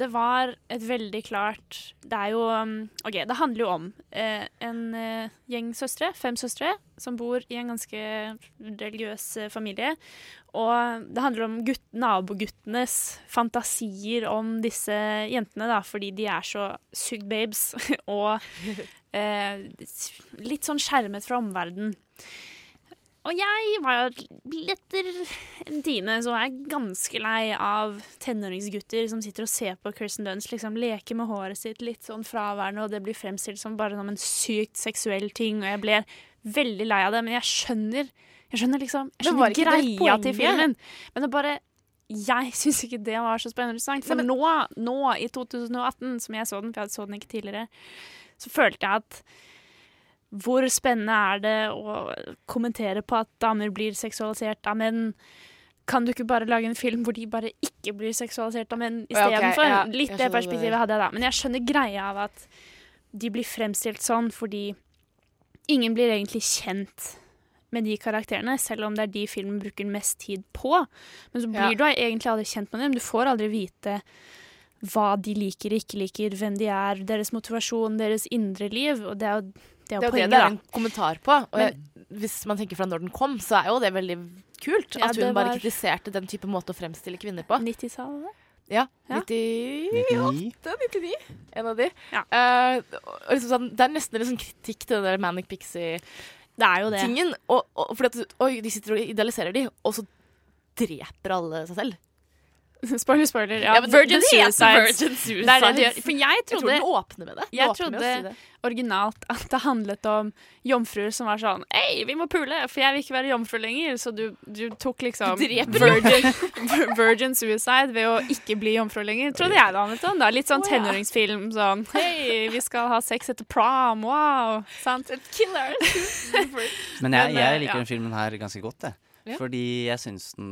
det var et veldig klart Det er jo um, OK, det handler jo om eh, en eh, gjeng søstre, fem søstre, som bor i en ganske religiøs eh, familie. Og det handler om gutt, naboguttenes fantasier om disse jentene, da, fordi de er så sugd babes og eh, litt sånn skjermet fra omverdenen. Og jeg var etter en Tine, så er jeg ganske lei av tenåringsgutter som sitter og ser på Kirsten Dunst liksom leke med håret sitt litt sånn fraværende, og det blir fremstilt som bare som en sykt seksuell ting, og jeg ble veldig lei av det. Men jeg skjønner jeg skjønner liksom Jeg skjønner greia til filmen. Men det bare Jeg syns ikke det var så spennende. interessant. For nå, nå, i 2018, som jeg så den, for jeg så den ikke tidligere, så følte jeg at hvor spennende er det å kommentere på at damer blir seksualisert av menn? Kan du ikke bare lage en film hvor de bare ikke blir seksualisert av menn istedenfor? Okay, ja, Litt det perspektivet hadde jeg da. Men jeg skjønner greia av at de blir fremstilt sånn fordi ingen blir egentlig kjent med de karakterene, selv om det er de filmen bruker mest tid på. Men så blir Ja. du egentlig aldri kjent med dem. Du får aldri vite hva de liker og ikke liker, hvem de er, deres motivasjon, deres indre liv. Og det er jo det, er jo Det er jo poenget, det er en kommentar på. Og Men- jeg, hvis man tenker fra når den kom, så er jo det veldig kult. Ja, at hun bare kritiserte den type måte å fremstille kvinner på. 90-tallet? Ja. Ja. 98, 99. En av de. Eh, og liksom sånn, det er nesten en sånn kritikk til den der Manic Pixie-tingen. Det jo det. Og, og, fordi at oi, de sitter og idealiserer de, og så dreper alle seg selv. Spoiler, spoiler. Ja, Ja, men det- Virgin det heter Suicides. Virgin Det er det de For jeg Jeg tror trodde den åpner med det. Den Jeg åpner med trodde si det. originalt at det handlet om jomfruer som var sånn Hei, vi må pule, for jeg vil ikke være jomfru lenger. Så du, du tok liksom Du virgin, virgin suicide ved å ikke bli jomfru lenger. Trodde jeg det handlet om. da Litt sånn tenåringsfilm sånn Hei, vi skal ha sex etter prom, wow. Sant? Killer. Men jeg, jeg eh, liker ja. den filmen her ganske godt, jeg. Ja. Fordi jeg syns den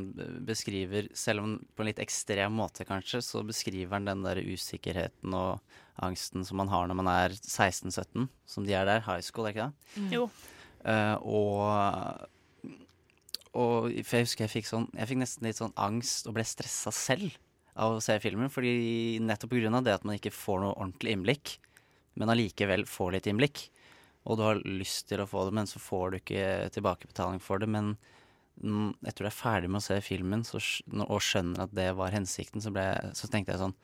beskriver, selv om på en litt ekstrem måte kanskje, så beskriver den den der usikkerheten og angsten som man har når man er 16-17, som de er der. High school, er ikke det? Mm. Jo. Uh, og og for jeg husker jeg fikk sånn Jeg fikk nesten litt sånn angst og ble stressa selv av å se filmen. Fordi nettopp pga. det at man ikke får noe ordentlig innblikk, men allikevel får litt innblikk. Og du har lyst til å få det, men så får du ikke tilbakebetaling for det. Men etter du er ferdig med å se filmen så, og skjønner at det var hensikten, så, ble, så tenkte jeg sånn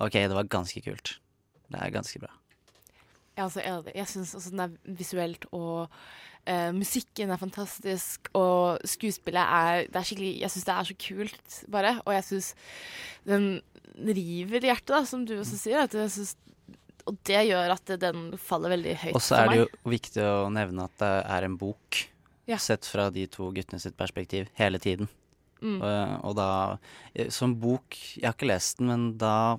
OK, det var ganske kult. Det er ganske bra. Er altså jeg, Jeg syns også den er visuelt, og eh, musikken er fantastisk, og skuespillet er er skikkelig Jeg syns det er så kult, bare. Og jeg syns den river i hjertet, da, som du også sier. At jeg synes, og det gjør at den faller veldig høyt Og så er det jo viktig å nevne at det er en bok, Ja. sett fra de to guttene sitt perspektiv, hele tiden. Mm. Og, og da eh, Som bok Jeg har ikke lest den, men da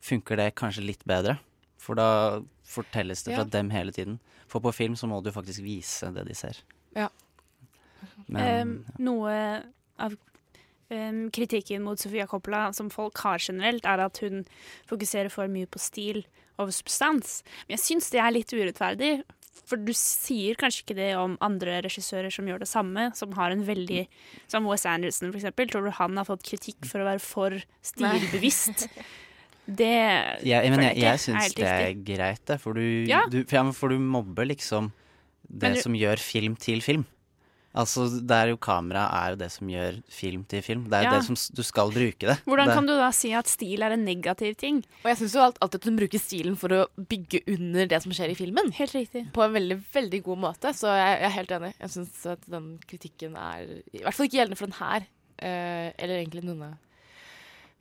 funker det kanskje litt bedre. For da fortelles det fra Ja. dem hele tiden. For på film så må du faktisk vise det de ser. Ja. Men Em, noe av um, kritikken mot Sofia Coppola som folk har generelt, er at hun fokuserer for mye på stil over substans. Men jeg syns det er litt urettferdig. For du sier kanskje ikke det om andre regissører som gjør det samme, som har en veldig Som Wes Anderson, for eksempel. Tror du han har fått kritikk for å være for stilbevisst? Det Jeg, men jeg, jeg syns det er greit, det. For du, Ja. du, for, ja, for du mobber liksom det du- som gjør film til film. Altså, det er jo kamera er jo det som gjør film til film. Det er jo Ja. det som du skal bruke det. Hvordan det, kan du da si at stil er en negativ ting? Og jeg syns jo alt- alltid at hun bruker stilen for å bygge under det som skjer i filmen. Helt riktig. På en veldig veldig god måte, så jeg, jeg er helt enig. Jeg syns at den kritikken er i hvert fall ikke gjeldende for den her, eh, eller egentlig noen av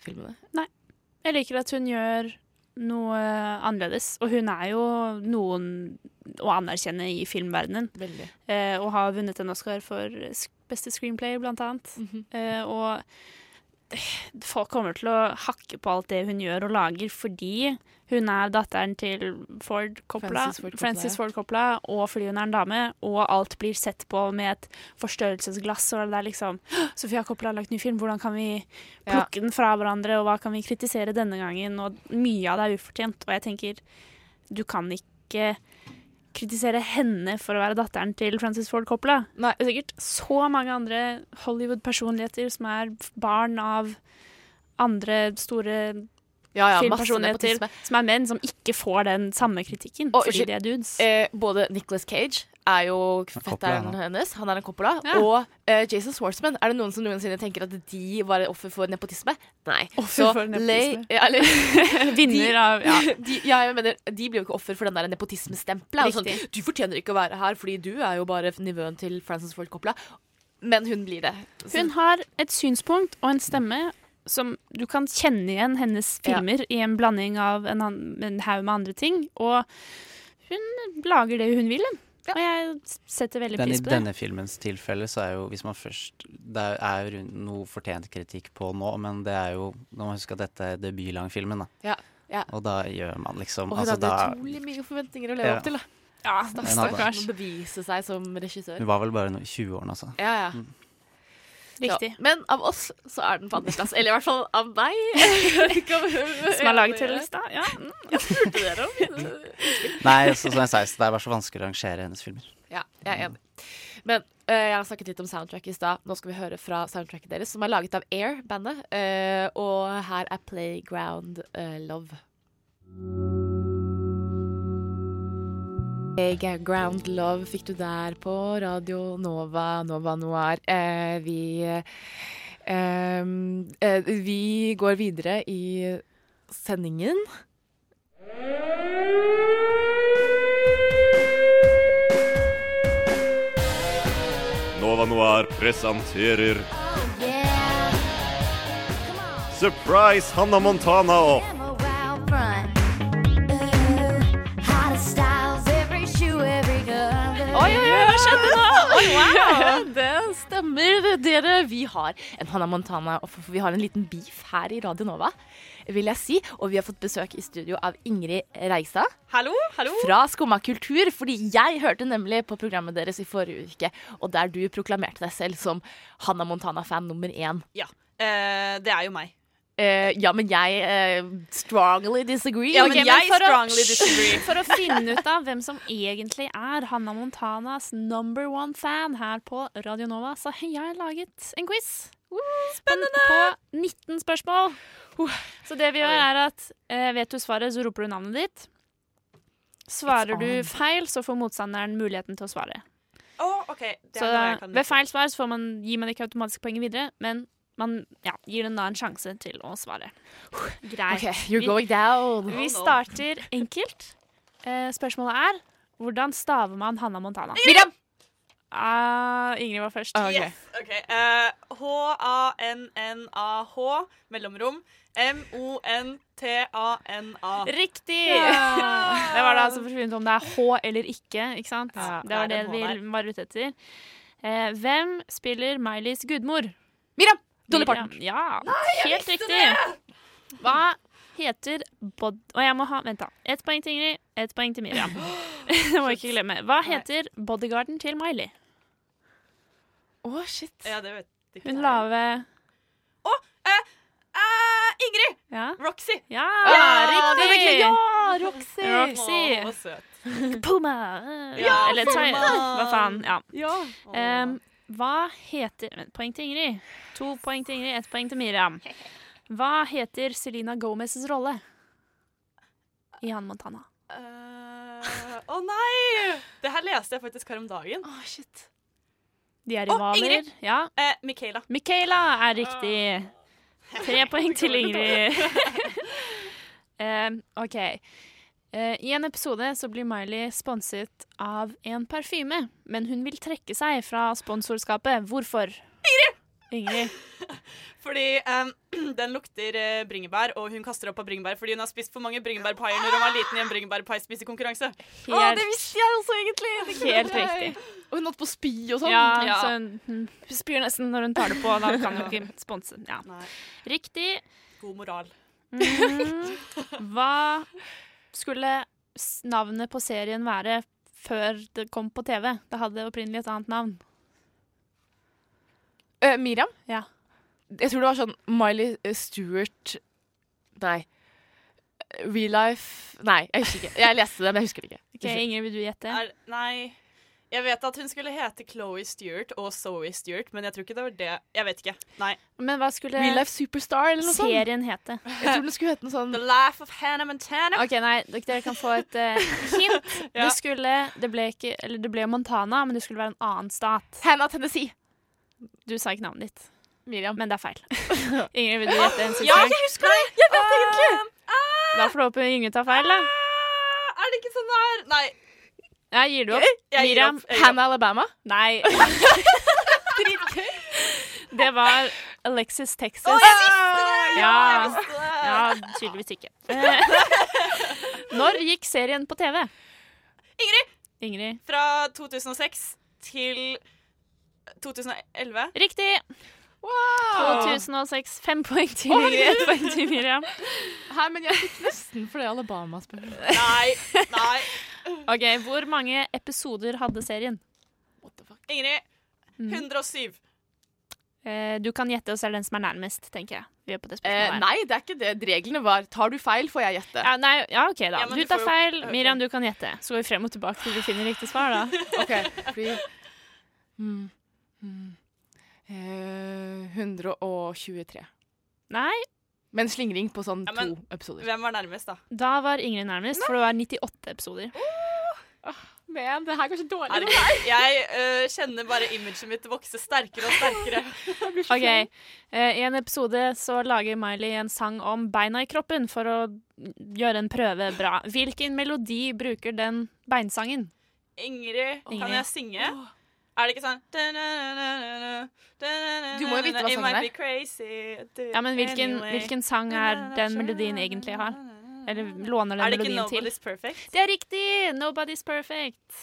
filmene. Nei. Jeg liker at hun gjør noe annerledes. Og hun er jo noen å anerkjenne i filmverdenen. Eh, og har vunnet en Oscar for beste screenplay, blant annet. eh, og folk kommer til å hakke på alt det hun gjør og lager, fordi hun er datteren til Ford Coppola, Francis Ford Coppola, Francis. Ford Coppola, og fordi hun er en dame, og alt blir sett på med et forstørrelsesglass, og det er liksom Sofia Coppola har lagt ny film, hvordan kan vi Ja. plukke den fra hverandre, og hva kan vi kritisere denne gangen? Og mye av det er ufortjent, og jeg tenker du kan ikke kritisere henne for å være datteren til Francis Ford Coppola. Det er sikkert så mange andre Hollywood-personligheter som er barn av andre store Ja, ja, filmpersonligheter som er menn, som ikke får den samme kritikken Og fordi de er dudes. Eh, både Nicolas Cage er jo fetteren hennes, han er en Coppola, Ja. og uh, Jason Swartzman. Er det noen som noensinne tenker at de var offer for nepotisme? Nei. Offer Så for nepotisme. Lay- ja, eller, Vinner av Ja. de, ja, jeg mener, de blir jo ikke offer for den der nepotismestempelet. Sånn, du fortjener ikke å være her, fordi du er jo bare nivåen til Francis Ford Coppola. Men hun blir det. Så- Hun har et synspunkt og en stemme som du kan kjenne igjen hennes Ja. filmer i en blanding av en, an- en haug med andre ting. Og hun lager det hun vil, hun. Og jeg setter veldig Den, pris på det. I denne filmens tilfelle så er jo, hvis man først Det er- jo noe fortjent kritikk på nå, men det er jo Nå må man huske at dette er debutlangfilmen, da. Ja, ja. Og da gjør man liksom Og hun altså, hadde da, utrolig mye forventninger å leve Ja. opp til. Da. Ja, Stakkars. Bevise seg som regissør. Hun var vel bare no, 20 år, altså. Ja, ja. Mm. Riktig. Ja, men av oss så er den på andreplass. Eller i hvert fall av meg. Som har laget hele lista. Ja. mm. Jeg spurte dere om. Nei, så, som jeg sa, det er bare så vanskelig å rangere hennes filmer. Ja, jeg er enig. Men uh, jeg har snakket litt om soundtrack i stad. Nå skal vi høre fra soundtracket deres, som er laget av Air, bandet. Uh, og her er Playground uh, Love. Playground Love fikk du der på Radio Nova, Nova Noir. Eh, vi eh, eh, Vi går videre i sendingen. Nova Noir presenterer Surprise Hannah Montana og wow. Det stemmer, dere. Vi har en Hannah Montana, og vi har en liten beef her i Radio Nova, vil jeg si. Og vi har fått besøk i studio av Ingrid Reisa. Hallo, hallo. Fra Skumma kultur, fordi jeg hørte nemlig på programmet deres i forrige uke, og der du proklamerte deg selv som Hannah Montana-fan nummer én. Ja, eh, det er jo meg. Eh, ja, men jeg uh, strongly disagree. Ja, men okay, jeg for å- disagree. For å finne ut av hvem som egentlig er Hanna Montanas number one fan her på Radio Nova, så har jeg laget en quiz. Spennende! På 19 spørsmål. Så det vi gjør, er at uh, vet du svaret, så roper du navnet ditt. Svarer du feil, så får motstanderen muligheten til å svare. Oh, okay. Det er Så jeg kan ved feil svar så får man, gir man ikke automatisk poenget videre, men man ja, gir den da en sjanse til å svare. Greit. Okay, you're Vi- going down. Vi starter enkelt. Eh, spørsmålet er hvordan staver man Hanna Montana? Miriam! Uh, Ingrid var først. Yes, Okay. Eh, H-A-N-N-A-H, mellomrom. M-O-N-T-A-N-A. Riktig! Ja. Det var da altså forsvunnet om det er H eller ikke, ikke sant? Ja, det var det det vi var ute etter. Uh, hvem spiller Mileys gudmor? Miriam! Dolly Parton. Ja, helt riktig. Hva heter bod... Og jeg må ha Vent, da. Ett poeng til Ingrid, ett poeng til Miriam. det må jeg ikke glemme. Hva heter bodyguarden til Miley? Å, shit. Ja, det vet ikke Hun lave Å, eh, eh, Ingrid! Ja. Roxy. Ja, Ah, riktig! Ja, Roxy! Roxy. Å, søt. Puma! Ja, Eller Puma. Hva faen. Ja. Ja. Em, hva heter Poeng til Ingrid. To poeng til Ingrid, ett poeng til Miriam. Hva heter Selena Gomez' rolle i Han Montana? Eh, Å nei! Det her leste jeg faktisk her om dagen. Å, shit. De er rivaler. rivaler. Ingrid! Ja. Eh, Michaela. Michaela er riktig. Tre poeng til Ingrid. Em, OK. Eh, I en episode så blir Miley sponset av en parfyme, men hun vil trekke seg fra sponsorskapet. Hvorfor? Ingrid! Ingrid. Fordi um, den lukter eh, bringebær, og hun kaster opp av bringebær fordi hun har spist for mange bringebærpaier når hun var liten i en bringebærpaispisekonkurranse. Å, det visste jeg også egentlig! Helt riktig. Og hun holdt på å spy og sånn. Ja, så hun, hun spyr nesten når hun tar det på. Da kan hun ikke sponse. Ja. Riktig. God moral. Mm. Hva skulle navnet på serien være før det kom på TV? Det hadde opprinnelig et annet navn. Uh, Miriam? Ja. Jeg tror det var sånn Miley eh, Stewart Nei. Real Life Nei, jeg husker ikke. Jeg leste det, men jeg husker det ikke. Ok, Ingrid, vil du gjette? Er, nei Jeg vet at hun skulle hete Chloé Stewart og Zoe Stewart, men jeg tror ikke det var det. Jeg vet ikke. Nei. Men hva skulle Real Life Superstar eller noe sånt? serien hete? Jeg tror det skulle hete noe sånn The Life of Hannah Montana. OK, nei, dere kan få et uh, hint. Ja. Det skulle Det ble ikke Eller det ble Montana, men det skulle være en annen stat. Hannah Tennessee. Du sa ikke navnet ditt. Miriam. Men det er feil. Ingrid, vil du gjette en siste Ja, jeg husker det! Jeg vet egentlig! Da får du håpe Ingrid tar feil, da. Er det ikke sånn det er? Nei. Ja, gir du opp? Jeg Miriam? opp, jeg. Hannah Alabama? Nei. Det var Alexis Texas. Å, jeg visste det! Ja, jeg visste det! ja tydeligvis ikke. Eh, Når gikk serien på TV? Ingrid! Ingrid. Fra 2006 til 2011. Riktig! Wow. 2006. Fem poeng til Ingrid, ett poeng til Miriam. Hei, men jeg fikk nesten fordi Alabama spør. Nei. Nei. Ok, Hvor mange episoder hadde serien? What the fuck? Ingrid. Mm. 107. Eh, du kan gjette, og så er det den som er nærmest, tenker jeg. Vi er på det Eh, spørsmålet her. nei, det er ikke det. Reglene var tar du feil, får jeg gjette. Ja, nei, ja, OK, da. Ja, men du du tar får jo- feil. ok. Miriam, du kan gjette. Så går vi frem og tilbake til vi finner riktig svar, da. OK, fordi mm, mm, eh, 123. Nei, Men slingring på sånn Ja, men- to episoder. Hvem var nærmest, da? da var Ingrid nærmest, for det var 98 episoder. Men det her går så dårlig. meg. jeg uh, kjenner bare imaget mitt vokse sterkere og sterkere. Ok, Uh, I en episode så lager Miley en sang om beina i kroppen for å gjøre en prøve bra. Hvilken melodi bruker den beinsangen? Ingrid, kan jeg synge? Er det ikke sånn Du må jo vite hva sangen er. crazy, Ja, men hvilken, anyway. hvilken sang er den melodien egentlig har? Eller låner den melodien til? Er det ikke? Nobody's Perfect? Det er riktig! Nobody's perfect.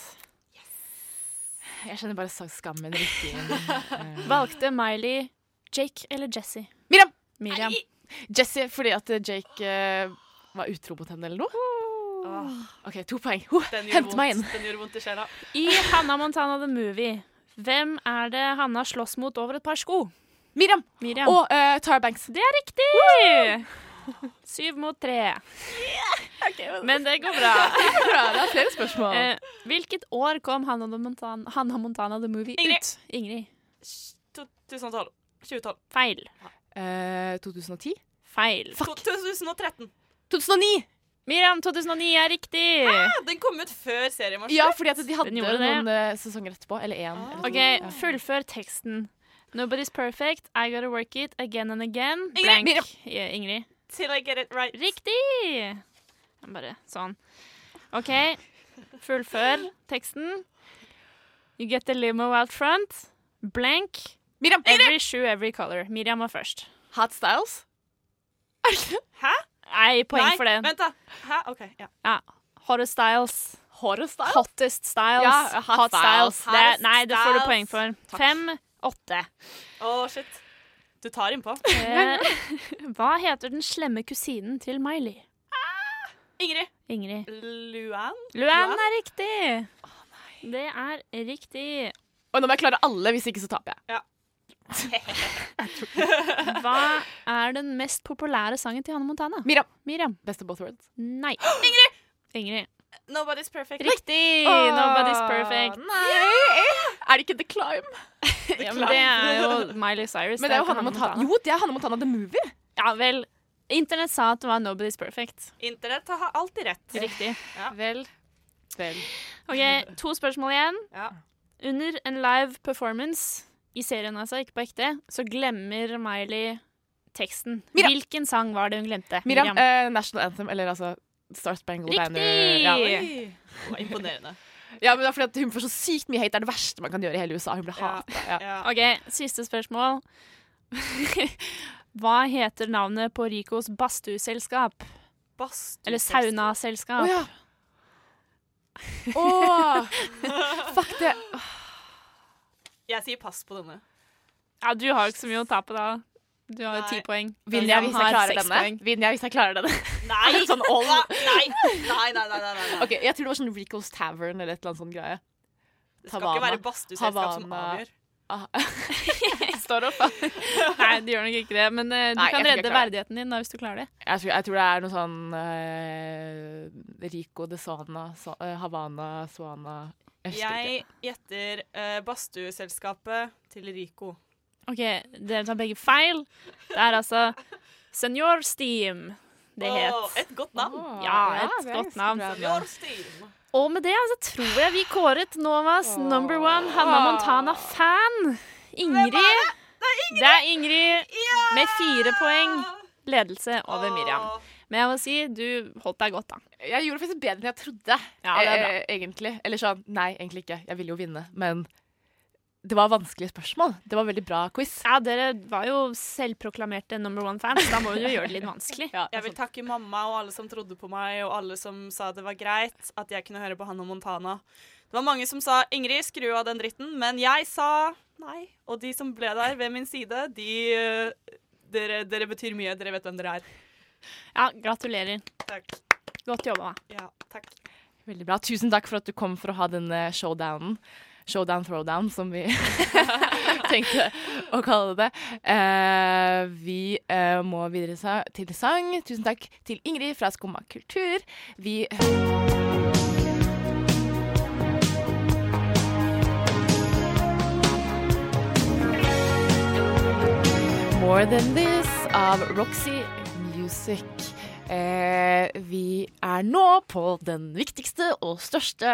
Jeg kjenner bare skammen riktig. Valgte Miley Jake eller Jesse? Miriam! Miriam. Jesse, fordi at Jake uh, var utro mot henne eller noe. OK, to poeng. Hent meg inn. den gjorde vondt i sjela. I Hannah Montana The Movie, hvem er det Hanna slåss mot over et par sko? Miriam! Miriam. Og uh, Tara Banks. Det er riktig! Syv mot tre. Men det går bra. Bra, det er flere spørsmål. Uh, hvilket år kom Hannah Montana, Hanna Montana The Movie Ingrid. ut? Ingrid. 2012. 2012. Feil. Uh, 2010? Feil. 2013. 2009! Miriam, 2009 er riktig. Ah, den kom ut før serien var slutt. Ja, fordi at de hadde noen det. eh, sesonger etterpå. Eller én. eller to. OK, fullfør teksten. Nobody's perfect, I gotta work it again and again. Ingrid. Blank. Miriam. Ja, Ingrid. Till I get it right. Riktig! Bare sånn. OK, fullfør teksten. You get the limo out front. Blank. Miriam! Every shoe, every color. Miriam var først. Hot Styles? Hæ? Nei, poeng Nei, for det. Vent, da. Hæ? OK. Ja. Ja. Hottest styles. Horror Styles? Hottest styles. Ja, hot hot styles. styles. Det, nei, det får du poeng for. Takk. Fem, åtte. Å, shit. Du tar innpå. Eh, hva heter den slemme kusinen til Miley? Ingrid. Ingrid. Luan? Luan er riktig. Det er riktig. Og nå må jeg klare alle, hvis ikke så taper jeg. Ja. Hva er den mest populære sangen til Hanne Montana? Miriam. Miriam. Best of both worlds. Nei. Ingrid! Ingrid. Nobody's perfect. Riktig! Oh, Nobody's perfect. Nei! Er det ikke The Climb? Ja, men det er jo Miley Cyrus. Men det er jo Hanne Montana. Montana. Jo, det er Hanne Montana The Movie. Ja vel. Internett sa at det var Nobody's perfect. Internett har alltid rett. Riktig. Vel. Vel. OK, to spørsmål igjen. Ja. Under en live performance, i serien altså, ikke på ekte, så glemmer Miley teksten. Miriam. Hvilken sang var det hun glemte? Miriam, eh, National Anthem, eller altså Star Spangled Riktig! Banner. Ja. Imponerende. ja, men det er fordi at hun får så sykt mye hate. Det er det verste man kan gjøre i hele USA. Hun ble hata. Ja. OK, siste spørsmål. Hva heter navnet på Ricos badstueselskap? Eller saunaselskap? Å ja. Åh, fuck det. Jeg sier pass på denne. Ja, du har jo ikke så mye å ta på da. Du har jo ti poeng. Vinner jeg hvis jeg klarer denne? Vinner jeg hvis jeg klarer denne? Nei! sånn all... Nei, nei, nei, nei, nei, nei, nei. Ok, Jeg tror det var sånn Rico's Tavern eller et eller annet sånn greie. Det skal ikke være badstueselskap som avgjør. Står opp, da. Nei, det gjør nok ikke det. Men uh, du Nei, kan redde verdigheten din da, hvis du klarer det. Jeg tror, jeg tror det er noe sånn uh, Rico de Sana, so, uh, Havana, Suana Jeg Jeg gjetter uh, badstueselskapet til Rico. OK, dere tar begge feil. Det er altså Senor Steam det het. Et godt navn. Oh, ja, et er godt navn. Senor Steam. Og med det så tror jeg vi kåret Novas number one Hanna Montana-fan. Ingrid. Det er Ingrid med fire poeng. Ledelse over Miriam. Men jeg må si, du holdt deg godt, da. Jeg gjorde faktisk bedre enn jeg trodde, Ja, det er bra. eh, egentlig. Eller sånn, nei, egentlig ikke. Jeg ville jo vinne, men det var vanskelige spørsmål. Det var veldig bra quiz. Ja, dere var jo selvproklamerte number one-fans. Da må du jo gjøre det litt vanskelig. Jeg vil takke mamma og alle som trodde på meg, og alle som sa det var greit at jeg kunne høre på Hannah Montana. Det var mange som sa 'Ingrid, skru av den dritten', men jeg sa nei. Og de som ble der ved min side, de eh, dere, dere betyr mye. Dere vet hvem dere er. Ja, gratulerer. Takk. Godt jobba. Ja, takk. Veldig bra. Tusen takk for at du kom for å ha denne showdownen. Showdown throwdown, som vi tenkte å kalle det. Uh, vi uh, må videre sa til sang. Tusen takk til Ingrid fra Skumma kultur. Vi More Than This av Roxy Music. Eh, vi er nå på den viktigste og største,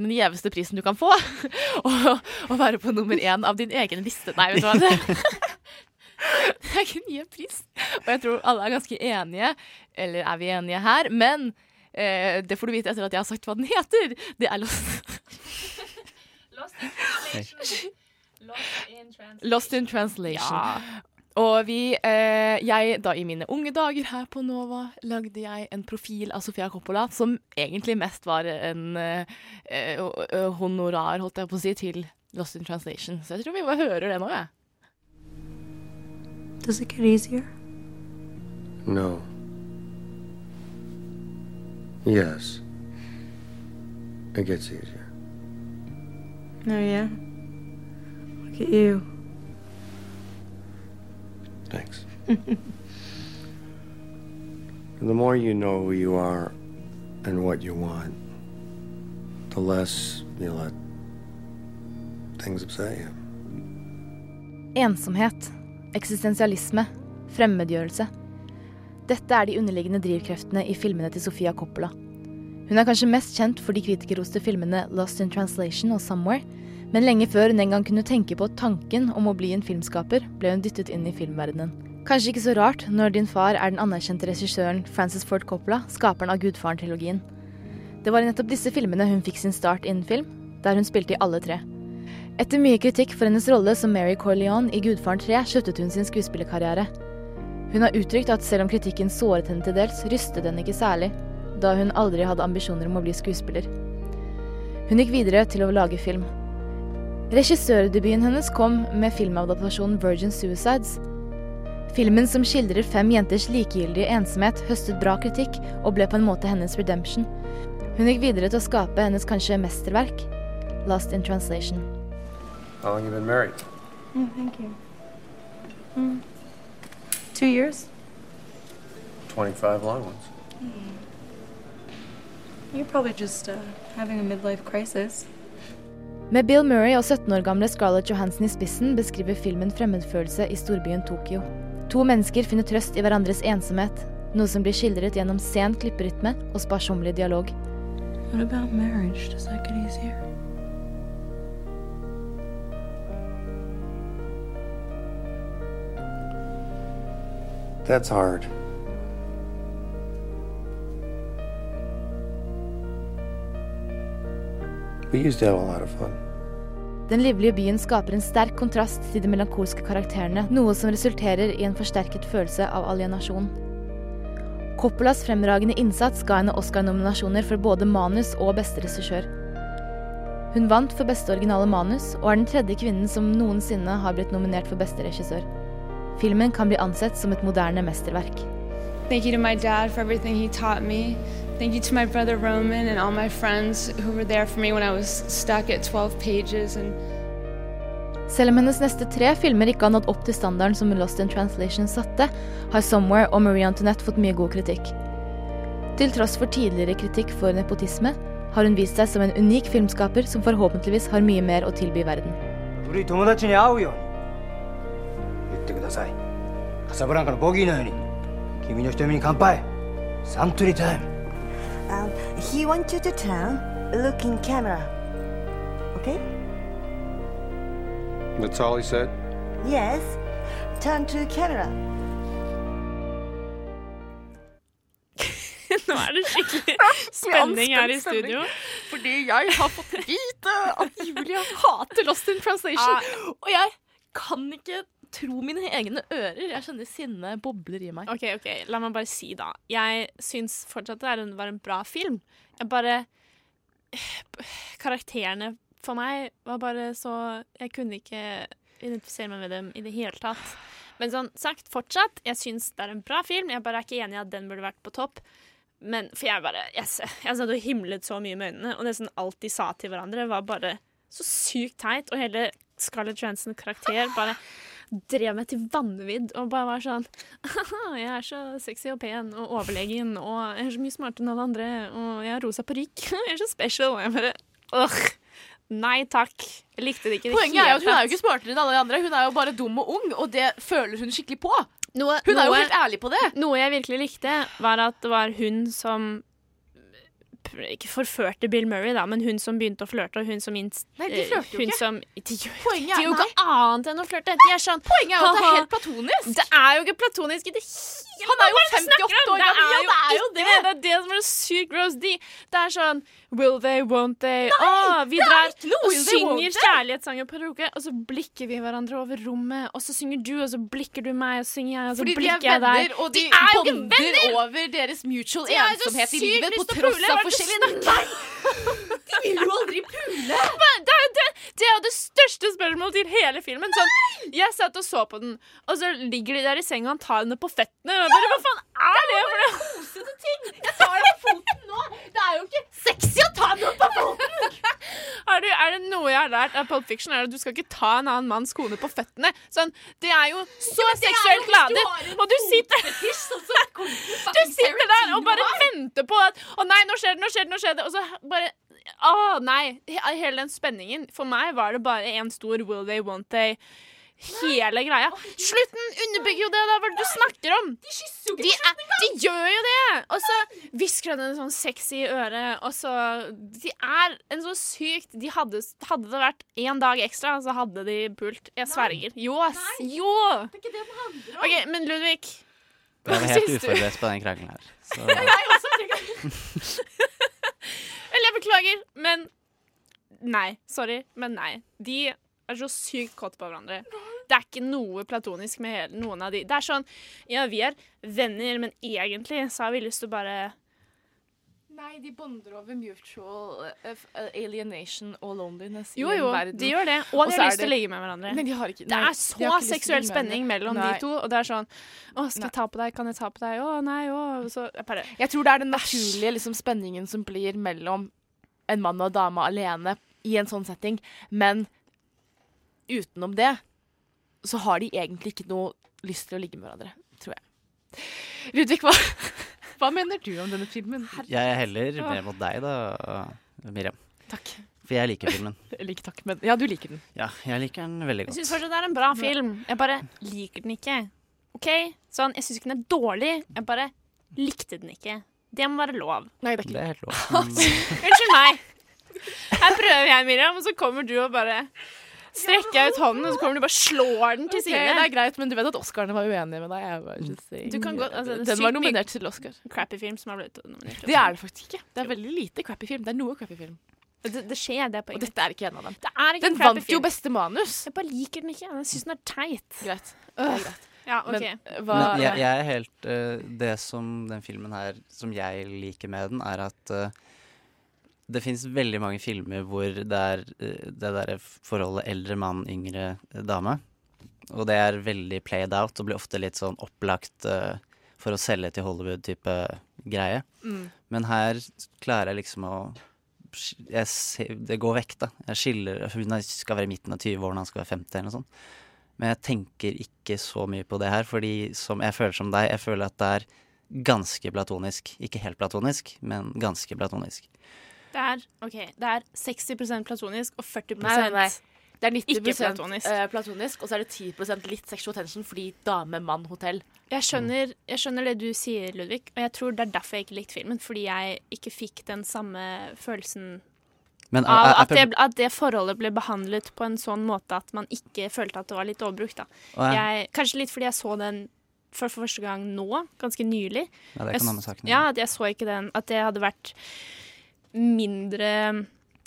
den gjeveste prisen du kan få. Å være på nummer én av din egen liste. Nei, vet du hva. Det, det er ikke mye pris. Og jeg tror alle er ganske enige. Eller er vi enige her? Men eh, det får du vite etter at jeg har sagt hva den heter. Det er Lost, Lost in Translation. Ja. Og vi, eh, jeg da i mine unge dager her på Nova, lagde jeg en profil av Sofia Coppola som egentlig mest var en eh, eh, eh, honorar, holdt jeg på å si, til Lost in Translation. Så jeg tror vi bare hører det nå, jeg. Does it get easier? No. Yes. It gets easier. Oh, yeah? Look at you. Thanks. the more you know who you are and what you want, the less you let things upset you. Ensomhet, eksistensialisme, fremmedgjørelse. Dette er de underliggende drivkreftene i filmene til Sofia Coppola. Hun er kanskje mest kjent for de kritikerroste filmene Lost in Translation og Somewhere, men lenge før hun en gang kunne tenke på tanken om å bli en filmskaper, ble hun dyttet inn i filmverdenen. Kanskje ikke så rart når din far er den anerkjente regissøren Francis Ford Coppola, skaperen av Gudfaren-trilogien. Det var i nettopp disse filmene hun fikk sin start innen film, der hun spilte i alle tre. Etter mye kritikk for hennes rolle som Mary Corleone i Gudfaren 3, sluttet hun sin skuespillerkarriere. Hun har uttrykt at selv om kritikken såret henne til dels, rystet den ikke særlig, da hun aldri hadde ambisjoner om å bli skuespiller. Hun gikk videre til å lage film. Regissørdebuten hennes kom med filmadaptasjonen Virgin Suicides. Filmen som skildrer fem jenters likegyldige ensomhet, høstet bra kritikk og ble på en måte hennes redemption. Hun gikk videre til å skape hennes kanskje mesterverk, Lost in Translation. How long you been married? Oh, thank you. Mm. Two years? 25 long ones. You're probably just uh, having a midlife crisis. Med Bill Murray og 17 år gamle Scarlett Johansson i spissen beskriver filmen fremmedfølelse i storbyen Tokyo. To mennesker finner trøst i hverandres ensomhet, noe som blir skildret gjennom sen klipperytme og sparsommelig dialog. What about marriage? Does that get easier? That's hard. Den livlige byen skaper en sterk kontrast til de melankolske karakterene, noe som resulterer i en forsterket følelse av alienasjon. Coppolas fremragende innsats ga henne Oscar-nominasjoner for både manus og beste regissør. Hun vant for beste originale manus, og er den tredje kvinnen som noensinne har blitt nominert for beste regissør. Filmen kan bli ansett som et moderne mesterverk. Thank you to my dad for everything he taught me. Thank you to my brother Roman and all my friends who were there for me when I was stuck at 12 pages and Selv om hennes neste tre filmer ikke har nådd opp til standarden som Lost in Translation satte, har Somewhere og Marie Antoinette fått mye god kritikk. Til tross for tidligere kritikk for nepotisme, har hun vist seg som en unik filmskaper som forhåpentligvis har mye mer å tilby verden. 古い友達に会うように言ってくださいカサブランカのボギーのように君の瞳に乾杯サントリータイム Um, he wants you to turn, look in camera. Okay? That's all he said? Yes. Turn to camera. Nå er det skikkelig spenning her i studio. Fordi jeg har fått vite at Julia hater Lost in Translation. Og jeg kan ikke tro mine egne ører. Jeg kjenner sinnet bobler i meg. OK, ok, la meg bare si, da. Jeg syns fortsatt det var en bra film. Jeg bare Karakterene for meg var bare så Jeg kunne ikke identifisere meg med dem i det hele tatt. Men sånn sagt, fortsatt, jeg syns det er en bra film. Jeg bare er ikke enig i at den burde vært på topp. Men for jeg bare Jeg, jeg satt og himlet så mye med øynene, og nesten alt de sa til hverandre, var bare så sykt teit. Og hele Scarlett Johansson karakter bare drev meg til vanvidd og bare var sånn Jeg er så sexy og pen og overlegen, og jeg er så mye smartere enn alle andre, og jeg har rosa parykk. Jeg er så special. Og jeg bare Åh. Nei takk. Jeg likte det ikke Poenget er jo at hun er jo ikke smartere enn alle de andre. Hun er jo bare dum og ung, og det føler hun skikkelig på. Noe, Hun er jo helt ærlig på det. Noe jeg virkelig likte, var at det var hun som ikke forførte Bill Murray, da, men hun som begynte å flørte, og hun som inst... Nei, de flørter jo ikke. Som, de gjør, Poenget de gjør jo ikke annet enn å flørte. De er sånn Poenget er jo at det er helt platonisk. Det er jo ikke platonisk i det hele Han er jo Hva det du 58 år gammel, ja, det er jo det. Det er det som er sykt gross. De, det er sånn Will they, won't they? Nei, Åh, vi drar og synger kjærlighetssanger på karaoke, og så blikker vi hverandre over rommet, og så synger du, og så blikker du meg, og så synger jeg, og så Fordi er blikker jeg deg. Fordi de, er venner, og de, de bonder over deres mutual ensomhet i livet på tross av forskjellige snakker De vil jo aldri pule! Men det, er jo det, det er det største spørsmålet til hele filmen. Sånn, jeg satt og så på den, og så ligger de der i senga og tar henne på fettene. Og bare, Hva faen er det Det er jo Kosete ting! Jeg tar deg på foten nå! Det er jo ikke sexy å ta noen på foten! Det, er det noe jeg har lært av Pulp Fiction, er det at du skal ikke ta en annen manns kone på føttene. Sånn, Det er jo så Ja, seksuelt ladet. Og du sitter Du sitter der og bare venter på at Å nei, nå skjer det, nå skjer det, nå skjer det. Og så bare Å nei. Hele den spenningen. For meg var det bare en stor will they, won't they. Hele greia. Slutten underbygger jo det! da, Hva er det du snakker om? De kysser jo De, er, de gjør jo det! Og så hvisker han en sånn sexy i øret, og så De er en så sykt de hadde, hadde det vært én dag ekstra, så hadde de pult. Jeg sverger. Jo, ass. Jo! Det er ikke det det handler om. OK, men Ludvig Jeg var hva helt uforberedt på den krangelen her. Så Jeg også Eller jeg beklager, men Nei. Sorry, men nei. De er så sykt kåte på hverandre. Det er ikke noe platonisk med hele, noen av de. Det er sånn Ja, vi er venner, men egentlig så har vi lyst til å bare Nei, de bonder over mutual uh, uh, alienation og loneliness Jo, i verden. jo, de gjør det. Og de har er lyst til å ligge med hverandre. Men de har ikke Det nei, er de så til seksuell spenning mellom Nei. de to, og det er sånn Å, skal jeg ta på deg? Kan jeg ta på deg? Å, nei, å Så jeg Jeg tror det er den naturlige liksom, spenningen som blir mellom en mann og en dame alene i en sånn setting, men utenom det så har de egentlig ikke noe lyst til å ligge med hverandre, tror jeg. Ludvig, hva, hva mener du om denne filmen? Jeg er heller mer mot deg da, Miriam. Takk. For jeg liker filmen. Jeg liker takk, men Ja, du liker den. Ja, jeg liker den veldig godt. Jeg syns fortsatt det er en bra film. Jeg bare liker den ikke. OK? Sånn, jeg syns ikke den er dårlig. Jeg bare likte den ikke. Det må være lov. Nei, det er Det er helt lov. Unnskyld meg. Her prøver jeg, Miriam, og så kommer du og bare strekker jeg ut hånden, og så kommer du bare slår den til okay, side. det er greit, men du vet at Oscarene var uenige med deg. Jeg var kan godt, altså, den var nominert til Oscar. Crappy film som har blitt nominert. Det er det faktisk ikke. Det er veldig lite crappy film. Det er noe crappy film. Det, det skjer, det er Og dette er ikke en av dem. Det er ikke Den en crappy vant jo beste manus. Jeg bare liker den ikke. Jeg syns den er teit. Greit. Øh. er greit. Ja, OK. Men, hva, Men jeg, jeg er helt uh, Det som den filmen her Som jeg liker med den, er at eh, det fins veldig mange filmer hvor det er eh, det derre forholdet eldre mann, yngre eh, dame. Og det er veldig played out og blir ofte litt sånn opplagt uh, for å selge til Hollywood-type greie. Mm. Men her klarer jeg liksom å jeg ser, Det går vekk, da. Jeg skiller Hun skal være i midten av 20-årene, han skal være 50 eller noe sånt. Men jeg tenker ikke så mye på det her, fordi som jeg føler som deg, jeg føler at det er ganske platonisk. Ikke helt platonisk, men ganske platonisk. Det er, okay, det er 60% platonisk og 40 Nei, nei, nei. Det er 90 ikke platonisk. Uh, platonisk, og så er det 10% litt sexual tension fordi dame-mann-hotell. Jeg skjønner, jeg skjønner det du sier, Ludvig, og jeg tror det er derfor jeg ikke likte filmen. Fordi jeg ikke fikk den samme følelsen Men av er- er- at det, at det forholdet ble behandlet på en sånn måte at man ikke følte at det var litt overbrukt. Da. Jeg- Jeg, kanskje litt fordi jeg så den for, for første gang nå, ganske nylig. Ja, det kan Jeg ha med saken. Ja, at jeg så ikke den At det hadde vært mindre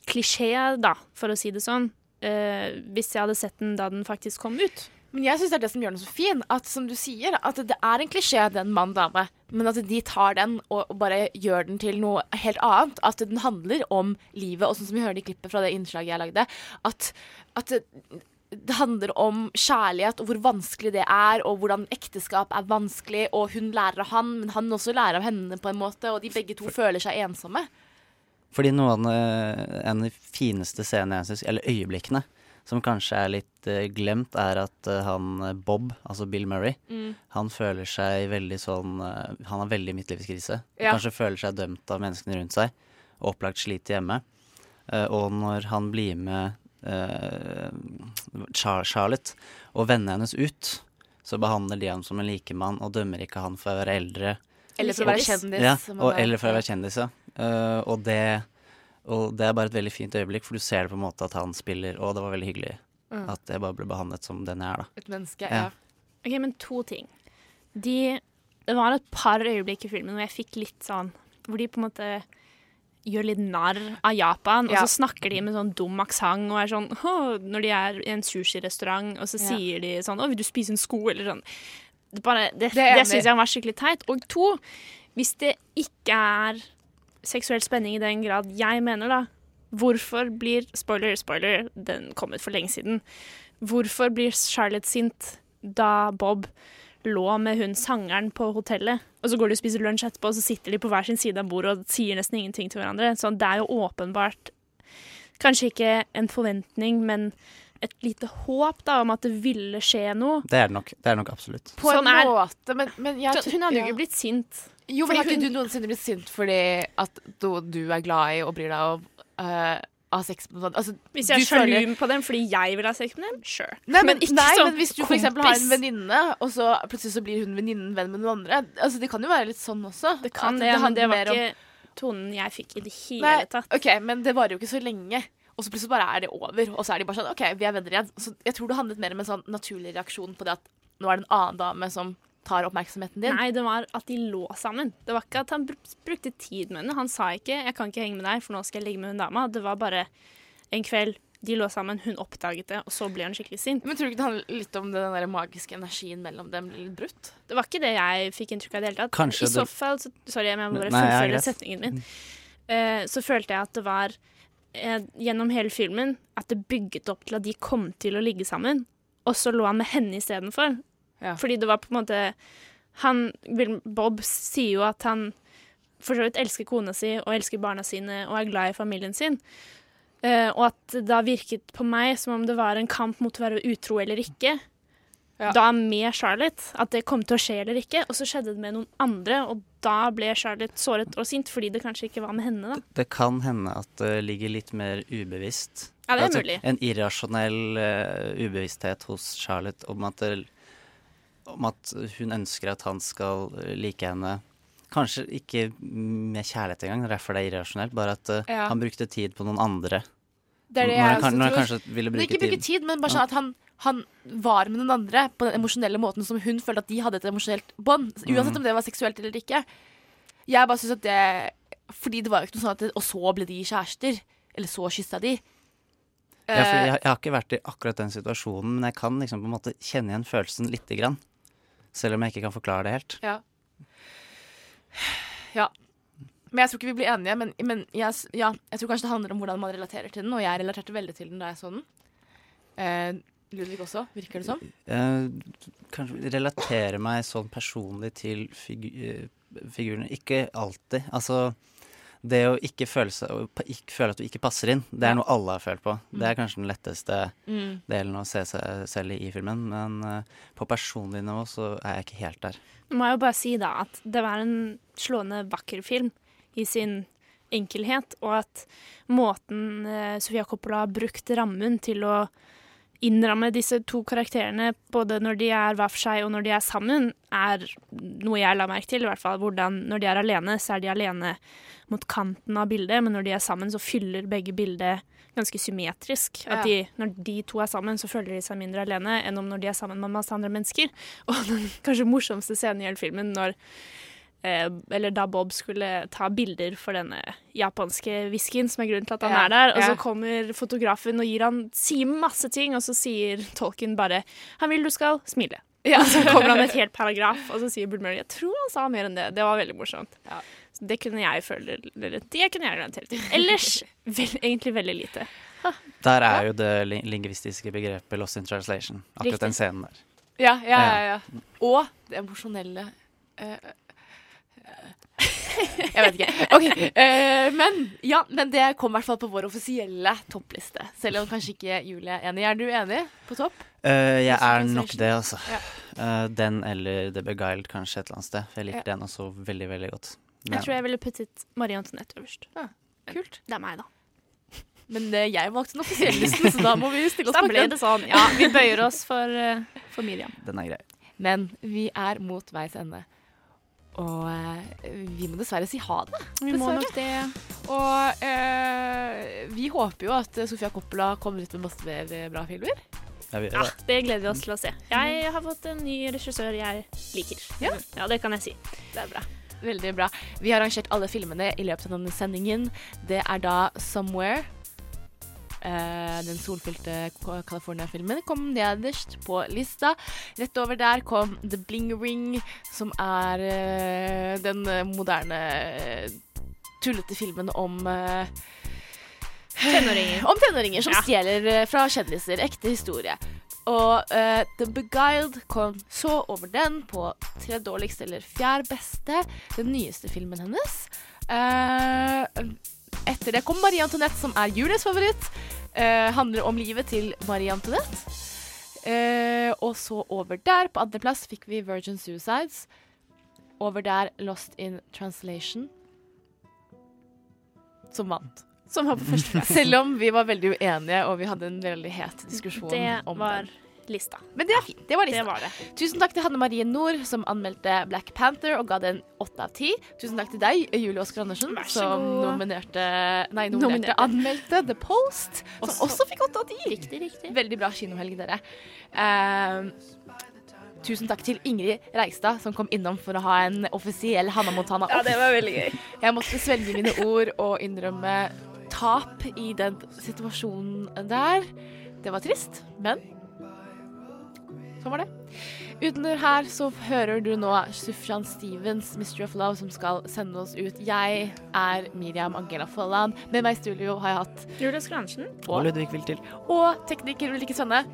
klisjé, da, for å si det sånn. eh, hvis jeg hadde sett den da den faktisk kom ut. Men jeg syns det er det som gjør den så fin. At som du sier, at det er en klisjé, den mann-dame, men at de tar den og og bare gjør den til noe helt annet. At den handler om livet, og sånn som vi hører i klippet fra det innslaget jeg lagde, at, at det, det handler om kjærlighet og hvor vanskelig det er, og hvordan ekteskap er vanskelig, og hun lærer av han, men han også lærer av henne på en måte, og de begge to føler seg ensomme. Fordi noe av den, en av de fineste scenene jeg syns, eller øyeblikkene, som kanskje er litt uh, glemt, er at uh, han eh, Bob, altså Bill Murray, Mm. han føler seg veldig sånn uh, Han har veldig midtlivskrise. Ja. Kanskje føler seg dømt av menneskene rundt seg, og opplagt sliter hjemme. Eh, og når han blir med eh, Char Charlotte og vennene hennes ut, så behandler de ham som en likemann og dømmer ikke han for å være eldre. Eller for å være kjendis. Ja, og, er. eller for å være kjendis, ja. Eh, og, det, og det er bare et veldig fint øyeblikk, for du ser det på en måte at han spiller, og det var veldig hyggelig Mm. at jeg bare ble behandlet som den jeg er, da. Et menneske, Ja. ja. Ok, men to ting. De, det var et par øyeblikk i filmen hvor jeg fikk litt sånn Hvor de på en måte gjør litt narr av Japan, Ja. og så snakker de med sånn dum aksent og er sånn Når de er i en sushirestaurant, og så Ja. sier de sånn 'Å, vil du spise en sko?' eller sånn. Det, bare, det, Det det syns jeg var skikkelig teit. Og to, hvis det ikke er seksuell spenning i den grad jeg mener, da, hvorfor blir Spoiler, spoiler, den kom ut for lenge siden. Hvorfor blir Charlotte sint da Bob lå med hun sangeren på hotellet, og så går de og spiser lunsj etterpå, og så sitter de på hver sin side av bordet og sier nesten ingenting til hverandre. Så det er jo åpenbart kanskje ikke en forventning, men et lite håp da, om at det ville skje noe. Det er det nok. Det er det nok absolutt. På en Sånn er- måte, men, men jeg hun hadde jo ja. ikke blitt sint. Jo, men har ikke hun- du noensinne blitt sint fordi at du, du er glad i og bryr deg om uh, ha sex med noen? Altså, Hvis jeg er sjalu føler- på dem fordi jeg vil ha sex med dem, sure. Nei, men, men, nei, men hvis du eksempel har en venninne, og så plutselig så blir hun venninnen venn med noen andre Altså, Det kan jo være litt sånn også. Det kan det, men det var om- ikke tonen jeg fikk i det hele Nei, tatt. ok, Men det varer jo ikke så lenge. Og så plutselig bare er det over, og så er de bare sånn OK, vi er venner igjen. Så jeg tror det handlet mer om en sånn naturlig reaksjon på det at nå er det en annen dame som tar oppmerksomheten din. Nei, det var at de lå sammen. Det var ikke at han br- brukte tid med henne. Han sa ikke 'jeg kan ikke henge med deg, for nå skal jeg ligge med hun dama'. Det var bare en kveld de lå sammen, hun oppdaget det, og så ble han skikkelig sint. Men tror du ikke det handler litt om den der magiske energien mellom dem litt brutt? Det var ikke det jeg fikk inntrykk av i det hele tatt. Kanskje I så det- fall, så, Sorry, jeg må bare fullføre setningen min. Uh, så følte jeg at det var eh, gjennom hele filmen at det bygget opp til at de kom til å ligge sammen, og så lå han med henne istedenfor. Ja. Fordi det var på en måte han, Bob sier jo at han for så vidt elsker kona si og elsker barna sine og er glad i familien sin. Uh, og at det da virket på meg som om det var en kamp mot å være utro eller ikke. da med Charlotte. At det kom til å skje eller ikke. Og så skjedde det med noen andre, og da ble Charlotte såret og sint fordi det kanskje ikke var med henne. da. Det kan hende at det ligger litt mer ubevisst. Ja, det er Altså, mulig. En irrasjonell uh, ubevissthet hos Charlotte om at, det, om at hun ønsker at han skal eh, like henne. Kanskje ikke med kjærlighet engang, det er derfor det er irrasjonelt. Bare at uh, Ja. han brukte tid på noen andre. Det er det jeg også tror. kanskje ville bruke ikke bruke tid, men bare sånn at han, han var med noen andre på den emosjonelle måten som hun følte at de hadde et emosjonelt bånd. Uansett Mm. om det var seksuelt eller ikke. Jeg bare synes at det Fordi det var jo ikke noe sånn at Og så ble de kjærester. Eller så kyssa de. Ja, Eh, jeg, jeg har ikke vært i akkurat den situasjonen, men jeg kan liksom på en måte kjenne igjen følelsen lite grann. Selv om jeg ikke kan forklare det helt. Ja. ja. Men jeg tror ikke vi blir enige. Men, men jeg, ja, jeg tror kanskje det handler om hvordan man relaterer til den, og jeg relaterte veldig til den da jeg så den. Eh, Ludvig også, virker det som. Jeg kanskje relatere meg sånn personlig til figu eh, figurene. Ikke alltid. Altså det å ikke føle, seg, ikke føle at du ikke passer inn, det er noe alle har følt på. Det er kanskje den letteste Mm. delen å se seg selv i i filmen. Men eh, på personlig nivå så er jeg ikke helt der. Nå må jeg jo bare si da at det var en slående vakker film i sin enkelhet, og at måten eh, Sofia Coppola har brukt rammen til å innramme disse to karakterene, både når de er hver for seg og når de er sammen, er noe jeg la merke til. i hvert fall. Hvordan Når de er alene, så er de alene mot kanten av bildet, men når de er sammen, så fyller begge bildet ganske symmetrisk. At de, når de to er sammen, så føler de seg mindre alene enn om når de er sammen med masse andre mennesker. Og den kanskje morsomste scenen i hele filmen når eller da Bob skulle ta bilder for denne japanske whiskyen, som er grunnen til at han Ja, er der. Og ja. så kommer fotografen og gir han, sier masse ting, og så sier tolken bare 'Han vil du skal smile'. Ja. Og så kommer han med et helt paragraf, og så sier Bull Murray 'Jeg tror han sa mer enn det'. Det var veldig morsomt. Så det kunne jeg føle eller, Det kunne jeg relatere til. Ellers vel, egentlig veldig lite. Der er jo det ling- lingvistiske begrepet 'lost in translation'. Akkurat Riktig. den scenen der. Ja, ja, ja. ja. Og det emosjonelle eh, eh, Jeg vet ikke. Okay. Uh, men ja, men det kom i hvert fall på vår offisielle toppliste. Selv om kanskje ikke Julie er enig. Er du enig på topp? Uh, jeg er nok det, altså. Ja. Uh, den eller The Beguiled kanskje et eller annet sted. For jeg liker Ja. den også veldig, veldig godt. Jeg tror jeg ville puttet Marie Antoinette øverst. Kult. Det er meg, da. Men jeg valgte den offisielle listen, så da må vi stille oss bak den. det sånn. Ja, vi bøyer oss for, for Miriam. Den er grei. Men vi er mot veis ende. Og eh, vi må dessverre si ha det. Vi må nok det. Og eh, vi håper jo at Sofia Coppola kommer ut med masse mer eh, bra filmer. Ja, Ja, det. det gleder vi oss til å se. Jeg har fått en ny regissør jeg liker. Ja. ja det kan jeg si. Det er bra. Veldig bra. Vi har arrangert alle filmene i løpet av denne sendingen. Det er da 'Somewhere'. Eh, den solfylte California-filmen kom nederst på lista. Rett over der kom 'The Bling Ring', som er eh, den moderne eh, tullete filmen om Tenåringer. Om tenåringer som Ja. stjeler fra kjendiser. Ekte historie. Og uh, The Beguiled kom så over den på tre dårligste eller fjerde beste. Den nyeste filmen hennes. Eh, etter det kom Marie Antoinette, som er Julies favoritt. Eh, handler om livet til Marie Antoinette. Eh, og så over der, på andreplass, fikk vi Virgin Suicides. Over der Lost in Translation. Som vant. Som var på førsteplass. Selv om vi var veldig uenige, og vi hadde en veldig het diskusjon Det om var den. Lista. Men det fint. Det var lista. Det var det. Tusen takk til Hanne Marie Nord, som anmeldte Black Panther og ga den åtte av ti. Tusen takk til deg, Julie Oskar Andersen, som nominerte Nei, nominerte, Nominerte. anmeldte The Post, som også fikk åtte av ti. Riktig, riktig. Veldig bra kinohelg, dere. Ehm, tusen takk til Ingrid Reistad, som kom innom for å ha en offisiell Hanna Montana Ja, det var veldig gøy. Jeg måtte svelge mine ord og innrømme tap i den situasjonen der. Det var trist, men sånn var det. Utenfor her så hører du nå Sufjan Stevens, 'Mystery of Love', som skal sende oss ut. Jeg er Miriam Angela Folland. Med meg i studio har jeg hatt Julius Skransen. Og Ludvig vil til. og tekniker Ulrikke Svenne.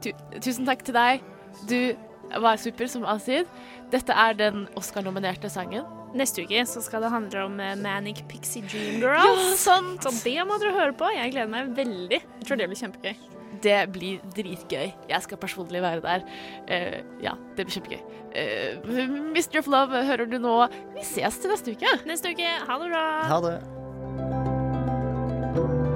Tu tusen takk til deg. Du var super, som alltid. Dette er den Oscar-nominerte sangen. Neste uke så skal det handle om eh, Manic Pixie Dream Ja, sant! Så det må dere høre på. Jeg gleder meg veldig. Jeg tror det blir kjempegøy. Det blir dritgøy. Jeg skal personlig være der. Uh, ja, det blir kjempegøy. Uh, Mr. of Love hører du nå. Vi ses til neste uke. Neste uke. Ha det bra. Ha det.